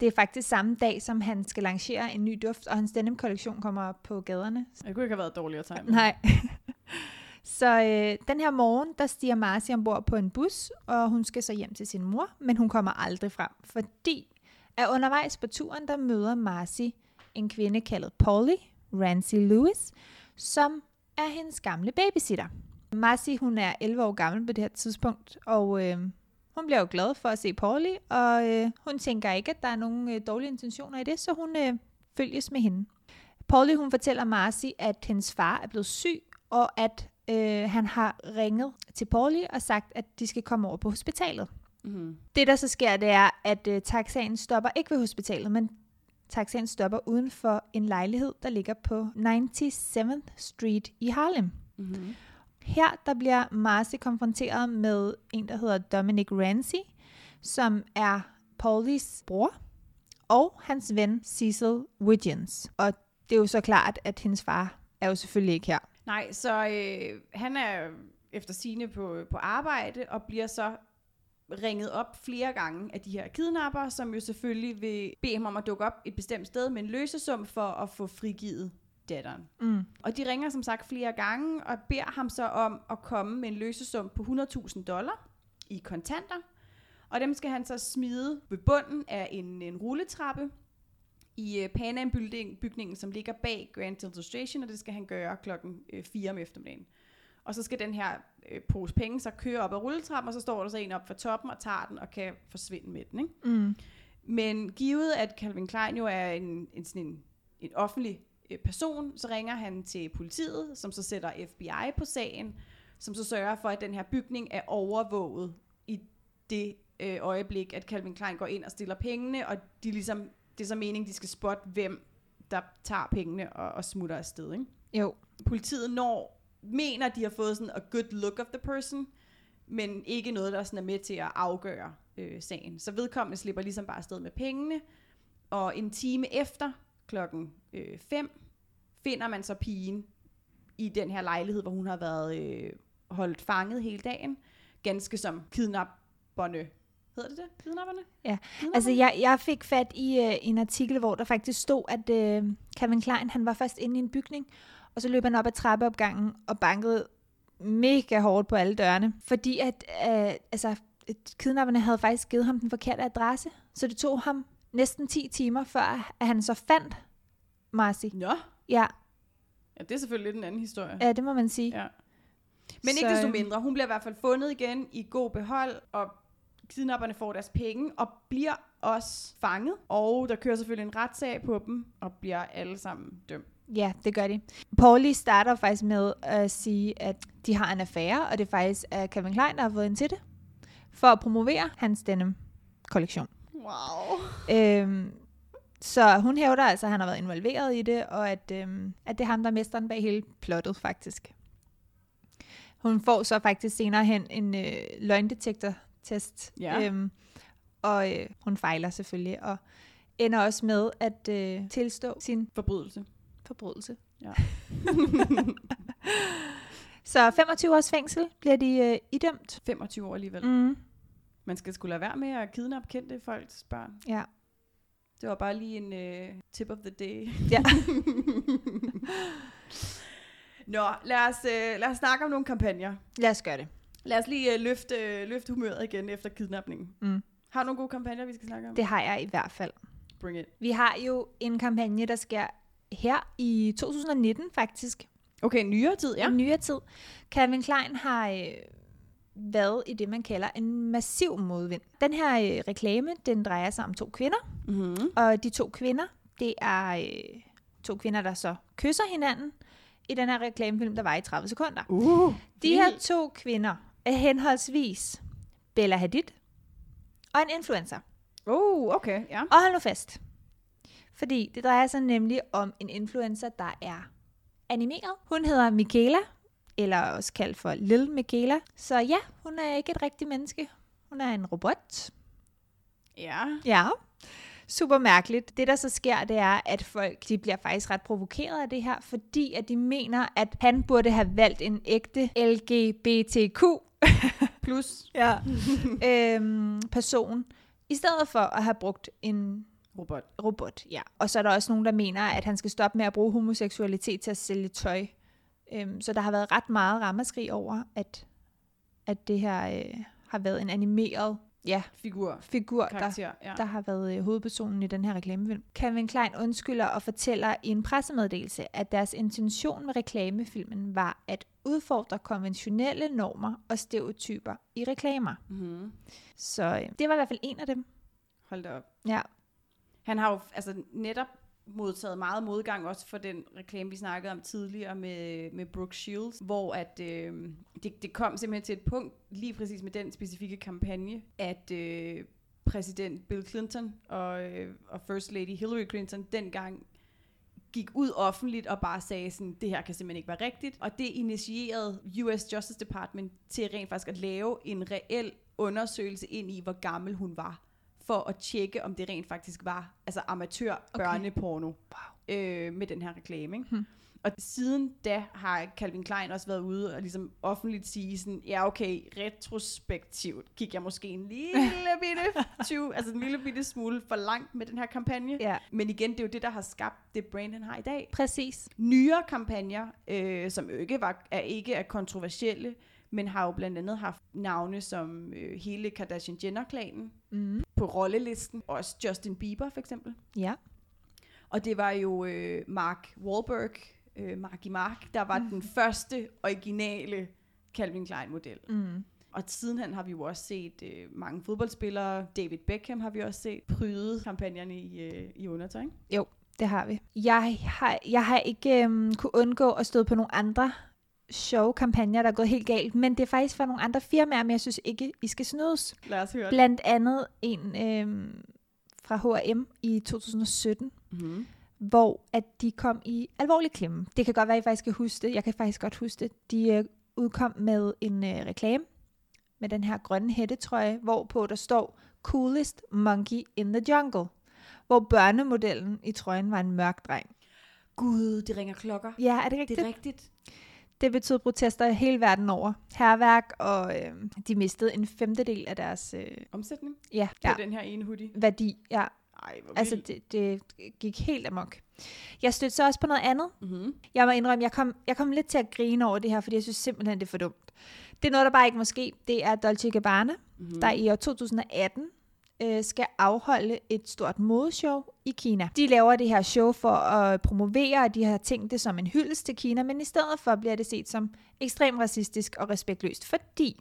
[SPEAKER 1] Det er faktisk samme dag, som han skal lancere en ny duft, og hans denim-kollektion kommer på gaderne.
[SPEAKER 2] Det kunne ikke have været dårligere tegn.
[SPEAKER 1] Nej. Så øh, den her morgen, der stiger Marci ombord på en bus, og hun skal så hjem til sin mor, men hun kommer aldrig frem, fordi at undervejs på turen, der møder Marcy en kvinde kaldet Polly, Rancy Lewis, som er hendes gamle babysitter. Marcy, hun er 11 år gammel på det her tidspunkt, og øh, hun bliver jo glad for at se Polly, og øh, hun tænker ikke, at der er nogen øh, dårlige intentioner i det, så hun øh, følges med hende. Polly, hun fortæller Marcy, at hendes far er blevet syg, og at øh, han har ringet til Polly og sagt, at de skal komme over på hospitalet.
[SPEAKER 2] Mm-hmm.
[SPEAKER 1] Det, der så sker, det er, at øh, taxaen stopper ikke ved hospitalet, men taxaen stopper uden for en lejlighed, der ligger på 97th Street i Harlem.
[SPEAKER 2] Mm-hmm.
[SPEAKER 1] Her der bliver Marcy konfronteret med en, der hedder Dominic Rancy, som er Paulys bror, og hans ven Cecil Wiggins. Og det er jo så klart, at hendes far er jo selvfølgelig ikke her.
[SPEAKER 2] Nej, så øh, han er efter sine på, på arbejde og bliver så ringet op flere gange af de her kidnapper, som jo selvfølgelig vil bede ham om at dukke op et bestemt sted med en løsesum for at få frigivet datteren.
[SPEAKER 1] Mm.
[SPEAKER 2] Og de ringer som sagt flere gange og beder ham så om at komme med en løsesum på 100.000 dollar i kontanter. Og dem skal han så smide ved bunden af en, en rulletrappe i uh, Panam-bygningen, som ligger bag Grand Central Station, og det skal han gøre klokken øh, 4 om eftermiddagen. Og så skal den her øh, pose penge så køre op ad rulletrappen, og så står der så en op for toppen og tager den og kan forsvinde med den. Ikke?
[SPEAKER 1] Mm.
[SPEAKER 2] Men givet, at Calvin Klein jo er en, en, sådan en, en offentlig øh, person, så ringer han til politiet, som så sætter FBI på sagen, som så sørger for, at den her bygning er overvåget i det øh, øjeblik, at Calvin Klein går ind og stiller pengene, og de ligesom, det er så meningen, de skal spotte, hvem der tager pengene og, og smutter afsted. Ikke?
[SPEAKER 1] Jo.
[SPEAKER 2] Politiet når, mener, de har fået sådan a good look of the person, men ikke noget, der sådan er med til at afgøre øh, sagen. Så vedkommende slipper ligesom bare afsted med pengene, og en time efter, klokken 5, finder man så pigen i den her lejlighed, hvor hun har været øh, holdt fanget hele dagen, ganske som kidnapperne. Hedder det det? Kidnapperne?
[SPEAKER 1] Ja,
[SPEAKER 2] Kidnapperne?
[SPEAKER 1] Altså, jeg, jeg fik fat i øh, en artikel, hvor der faktisk stod, at øh, Calvin Klein, han var først inde i en bygning, og så løb han op ad trappeopgangen og bankede mega hårdt på alle dørene, fordi at, øh, altså, kidnapperne havde faktisk givet ham den forkerte adresse, så det tog ham næsten 10 timer, før at han så fandt Marcy.
[SPEAKER 2] Nå,
[SPEAKER 1] Ja,
[SPEAKER 2] ja, det er selvfølgelig lidt en anden historie.
[SPEAKER 1] ja det må man sige.
[SPEAKER 2] Ja. Men ikke
[SPEAKER 1] Så,
[SPEAKER 2] desto
[SPEAKER 1] øhm,
[SPEAKER 2] mindre, hun bliver i hvert fald fundet igen i god behold, og kidnapperne får deres penge, og bliver også fanget. Og der kører selvfølgelig en retssag på dem, og bliver alle sammen dømt.
[SPEAKER 1] Ja, det gør de. Pauli starter faktisk med at sige, at de har en affære, og det er faktisk er Calvin Klein, der har fået ind til det, for at promovere hans denim-kollektion.
[SPEAKER 2] Wow.
[SPEAKER 1] Øhm, så hun hævder altså, at han har været involveret i det, og at, øhm, at det er ham, der er mesteren bag hele plottet, faktisk. Hun får så faktisk senere hen en øh, løgndetektor-test,
[SPEAKER 2] Ja.
[SPEAKER 1] øhm, og øh, hun fejler selvfølgelig, og ender også med at øh, tilstå sin
[SPEAKER 2] Forbrydelse.
[SPEAKER 1] forbrydelse.
[SPEAKER 2] Ja.
[SPEAKER 1] Så 25 års fængsel bliver de øh, idømt.
[SPEAKER 2] 25 år alligevel.
[SPEAKER 1] Mm.
[SPEAKER 2] Man skal skulle lade være med at kidnappe kendte folks børn.
[SPEAKER 1] Ja.
[SPEAKER 2] Det var bare lige en uh, tip of the day.
[SPEAKER 1] Ja.
[SPEAKER 2] Nå, lad os, øh, lad os snakke om nogle kampagner.
[SPEAKER 1] Lad os gøre det.
[SPEAKER 2] Lad os lige øh, løfte, øh, løfte humøret igen efter kidnapningen.
[SPEAKER 1] Mm.
[SPEAKER 2] Har du nogle gode kampagner, vi skal snakke om?
[SPEAKER 1] Det har jeg i hvert fald.
[SPEAKER 2] Bring it.
[SPEAKER 1] Vi har jo en kampagne, der sker her i 2019 faktisk.
[SPEAKER 2] Okay, nyere tid, ja.
[SPEAKER 1] I nyere tid. Calvin Klein har øh, været i det, man kalder en massiv modvind. Den her øh, reklame, den drejer sig om to kvinder.
[SPEAKER 2] Mm-hmm.
[SPEAKER 1] Og de to kvinder, det er øh, to kvinder, der så kysser hinanden i den her reklamefilm, der var i 30 sekunder.
[SPEAKER 2] Uh,
[SPEAKER 1] De her to kvinder er henholdsvis Bella Hadid og en influencer.
[SPEAKER 2] Oh, okay, ja.
[SPEAKER 1] Og hold nu fast. Fordi det drejer sig nemlig om en influencer, der er animeret. Hun hedder Michaela, eller også kaldt for Lil Michaela. Så ja, hun er ikke et rigtigt menneske. Hun er en robot.
[SPEAKER 2] Ja.
[SPEAKER 1] Ja. Super mærkeligt. Det, der så sker, det er, at folk de bliver faktisk ret provokeret af det her, fordi at de mener, at han burde have valgt en ægte LGBTQ
[SPEAKER 2] Plus
[SPEAKER 1] ja. øhm, person, i stedet for at have brugt en
[SPEAKER 2] robot.
[SPEAKER 1] robot. Ja. Og så er der også nogen, der mener, at han skal stoppe med at bruge homoseksualitet til at sælge tøj. Øhm, så der har været ret meget ramaskrig over, at, at det her øh, har været en animeret ja,
[SPEAKER 2] Figur.
[SPEAKER 1] figur, der,
[SPEAKER 2] Karakter, ja.
[SPEAKER 1] der har været øh, hovedpersonen i den her reklamefilm. Calvin Klein undskylder og fortæller i en pressemeddelelse, at deres intention med reklamefilmen var at udfordre konventionelle normer og stereotyper i reklamer.
[SPEAKER 2] Mm-hmm.
[SPEAKER 1] Så øh, det var i hvert fald en af dem.
[SPEAKER 2] Hold da op.
[SPEAKER 1] Ja.
[SPEAKER 2] Han har jo altså, netop modtaget meget modgang også for den reklame, vi snakkede om tidligere med, med Brooke Shields, hvor at, øh, det, det kom simpelthen til et punkt, lige præcis med den specifikke kampagne, at øh, præsident Bill Clinton og, øh, og First Lady Hillary Clinton dengang gik ud offentligt og bare sagde sådan, det her kan simpelthen ikke være rigtigt. Og det initierede US Justice Department til rent faktisk at lave en reel undersøgelse ind i, hvor gammel hun var for at tjekke, om det rent faktisk var altså amatør
[SPEAKER 1] Okay.
[SPEAKER 2] børneporno wow. øh, med den her reklame. Ikke?
[SPEAKER 1] Hmm.
[SPEAKER 2] Og siden da har Calvin Klein også været ude og ligesom offentligt sige sådan, ja okay, retrospektivt gik jeg måske en lille bitte, 20, altså en lille bitte smule for langt med den her kampagne.
[SPEAKER 1] Ja,
[SPEAKER 2] Men igen, det er jo det, der har skabt det brand, han har i dag.
[SPEAKER 1] præcis.
[SPEAKER 2] Nyere kampagner, øh, som ikke, var, er, ikke er kontroversielle, men har jo blandt andet haft navne som øh, hele Kardashian-Jenner-klanen
[SPEAKER 1] Mm.
[SPEAKER 2] på rollelisten. Også Justin Bieber for eksempel.
[SPEAKER 1] Ja.
[SPEAKER 2] Og det var jo øh, Mark Wahlberg, øh, Marky Mark, der var mm. den første originale Calvin Klein-model.
[SPEAKER 1] Mm.
[SPEAKER 2] Og sidenhen har vi jo også set øh, mange fodboldspillere. David Beckham har vi også set pryde kampagnerne i, øh, i undertøj. ikke?
[SPEAKER 1] Det har vi. Jeg har, jeg har ikke øhm, kunne undgå at støde på nogle andre sjove kampagner, der er gået helt galt, men det er faktisk for nogle andre firmaer, men jeg synes ikke, I skal snydes.
[SPEAKER 2] Lad os høre det.
[SPEAKER 1] Blandt andet en øhm, fra H&M i 2017,
[SPEAKER 2] Mm-hmm.
[SPEAKER 1] hvor at de kom i alvorlig klemme. Det kan godt være, at I faktisk kan huske det. Jeg kan faktisk godt huske det. De øh, udkom med en øh, reklame med den her grønne hættetrøje, hvorpå der står Coolest Monkey in the Jungle. Hvor børnemodellen i trøjen var en mørk dreng.
[SPEAKER 2] Gud, det ringer klokker.
[SPEAKER 1] Ja, er det rigtigt?
[SPEAKER 2] Det er rigtigt.
[SPEAKER 1] Det betød protester hele verden over. Herværk, og øh, de mistede en femtedel af deres øh,
[SPEAKER 2] Omsætning
[SPEAKER 1] ja,
[SPEAKER 2] på
[SPEAKER 1] ja,
[SPEAKER 2] den her ene hoodie.
[SPEAKER 1] værdi. Ja,
[SPEAKER 2] Ej, hvor
[SPEAKER 1] altså det, det gik helt amok. Jeg stødte så også på noget andet.
[SPEAKER 2] Mm-hmm.
[SPEAKER 1] Jeg må indrømme, jeg kom, jeg kom lidt til at grine over det her, fordi jeg synes simpelthen, det er for dumt. Det er noget, der bare ikke må ske. Det er Dolce Gabbana,
[SPEAKER 2] Mm-hmm.
[SPEAKER 1] mm. der i år 2018 øh, skal afholde et stort modeshow i Kina. De laver det her show for at promovere, og de har tænkt det som en hyldest til Kina, men i stedet for bliver det set som ekstremt racistisk og respektløst, fordi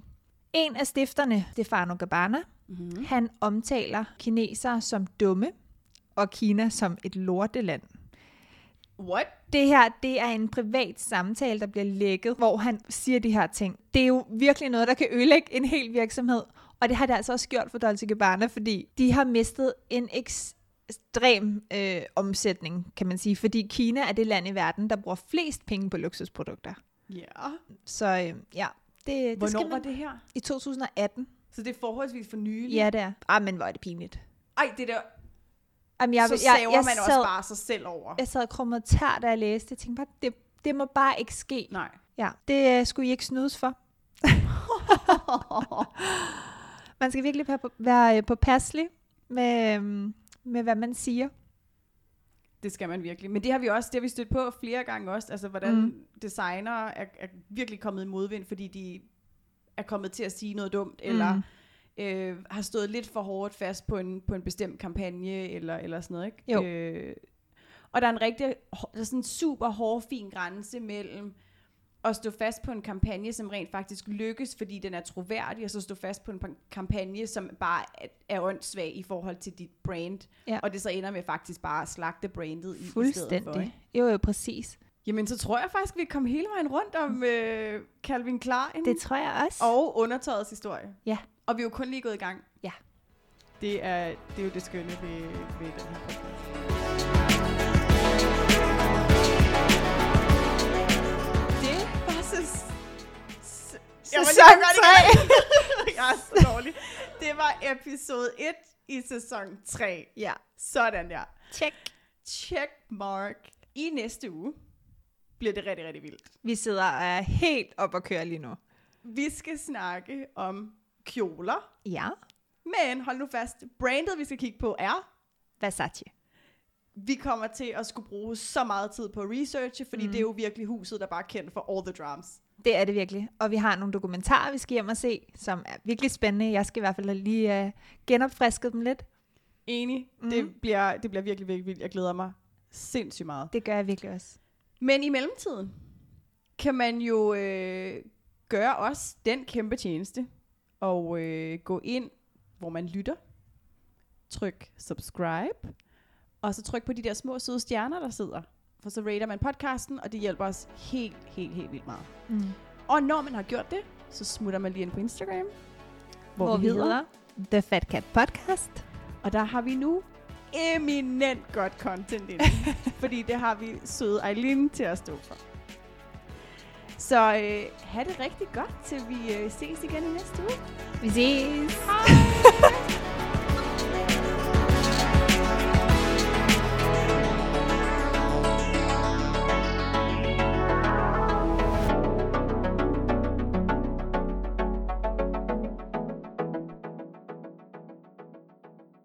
[SPEAKER 1] en af stifterne, Stefano Gabbana,
[SPEAKER 2] Mm-hmm.
[SPEAKER 1] han omtaler kinesere som dumme, og Kina som et lorteland.
[SPEAKER 2] What?
[SPEAKER 1] Det her, det er en privat samtale, der bliver lækket, hvor han siger de her ting. Det er jo virkelig noget, der kan ødelægge en hel virksomhed. Og det har det altså også gjort for Dolce Gabbana, fordi de har mistet en ekstrem øh, omsætning, kan man sige. Fordi Kina er det land i verden, der bruger flest penge på luksusprodukter.
[SPEAKER 2] Ja.
[SPEAKER 1] Så øh, ja, det, det
[SPEAKER 2] Hvornår
[SPEAKER 1] skal
[SPEAKER 2] var
[SPEAKER 1] man...
[SPEAKER 2] det her?
[SPEAKER 1] I 2018.
[SPEAKER 2] Så det er forholdsvis for nylig?
[SPEAKER 1] Ja, det er. Ah, men hvor er det pinligt.
[SPEAKER 2] Ej, det der,
[SPEAKER 1] Jamen,
[SPEAKER 2] jeg, så saver
[SPEAKER 1] jeg, jeg,
[SPEAKER 2] man
[SPEAKER 1] sad,
[SPEAKER 2] også bare sig selv over.
[SPEAKER 1] jeg sad og krummet tær, da jeg læste. Jeg tænkte bare, det, det må bare ikke ske.
[SPEAKER 2] Nej.
[SPEAKER 1] Ja, det øh, skulle I ikke snydes for. Man skal virkelig være, på, øh, påpasselig med, øhm, med, hvad man siger.
[SPEAKER 2] Det skal man virkelig. Men det har vi også, det har vi stødt på flere gange også, altså hvordan
[SPEAKER 1] Mm.
[SPEAKER 2] designer er, er virkelig kommet i modvind, fordi de er kommet til at sige noget dumt, eller
[SPEAKER 1] Mm.
[SPEAKER 2] øh, har stået lidt for hårdt fast på en, på en bestemt kampagne, eller, eller sådan noget, ikke?
[SPEAKER 1] Jo.
[SPEAKER 2] Øh, og der er en rigtig, der er sådan en super hård, fin grænse mellem at stå fast på en kampagne, som rent faktisk lykkes, fordi den er troværdig, og så stå fast på en kampagne, som bare er, åndssvag i forhold til dit brand,
[SPEAKER 1] Ja.
[SPEAKER 2] og det så ender med faktisk bare at slagte brandet i, i stedet for. Ikke?
[SPEAKER 1] Jo, jo, præcis.
[SPEAKER 2] Jamen, så tror jeg faktisk, vi kom hele vejen rundt om øh, Calvin Klein
[SPEAKER 1] Det tror jeg også.
[SPEAKER 2] og undertøjets historie.
[SPEAKER 1] Ja.
[SPEAKER 2] Og vi er jo kun lige gået i gang.
[SPEAKER 1] Ja.
[SPEAKER 2] Det er, det er jo det skønne ved, ved den her podcast. Jeg var lige
[SPEAKER 1] Sæson
[SPEAKER 2] gøre det igen. Jeg er så dårlig. Det var episode 1 i sæson 3.
[SPEAKER 1] Ja.
[SPEAKER 2] Sådan der.
[SPEAKER 1] Check.
[SPEAKER 2] Check mark. I næste uge bliver det rigtig, rigtig vildt.
[SPEAKER 1] Vi sidder og er helt op og kører lige nu.
[SPEAKER 2] Vi skal snakke om kjoler.
[SPEAKER 1] Ja.
[SPEAKER 2] Men hold nu fast, brandet vi skal kigge på er,
[SPEAKER 1] Versace.
[SPEAKER 2] vi kommer til at skulle bruge så meget tid på at researche, fordi mm. det er jo virkelig huset, der bare er kendt for all the drums.
[SPEAKER 1] Det er det virkelig. Og vi har nogle dokumentarer, vi skal hjem og se, som er virkelig spændende. Jeg skal i hvert fald lige uh, genopfriske dem lidt.
[SPEAKER 2] Enig.
[SPEAKER 1] Mhm.
[SPEAKER 2] Mm. Det, bliver, det bliver virkelig, virkelig vildt. Jeg glæder mig sindssygt meget.
[SPEAKER 1] Det gør jeg virkelig også.
[SPEAKER 2] Men i mellemtiden kan man jo øh, gøre os den kæmpe tjeneste og øh, gå ind, hvor man lytter, tryk subscribe, og så tryk på de der små søde stjerner, der sidder. For så rater man podcasten, og det hjælper os helt, helt, helt vildt meget.
[SPEAKER 1] Mm.
[SPEAKER 2] Og når man har gjort det, så smutter man lige ind på Instagram, hvor,
[SPEAKER 1] Hvor vi hedder The Fat Cat Podcast.
[SPEAKER 2] Og der har vi nu eminent godt content inde. fordi det har vi søde Eileen til at stå for. Så øh, have det rigtig godt, til vi øh, ses igen i næste uge.
[SPEAKER 1] Vi ses.
[SPEAKER 2] Hej!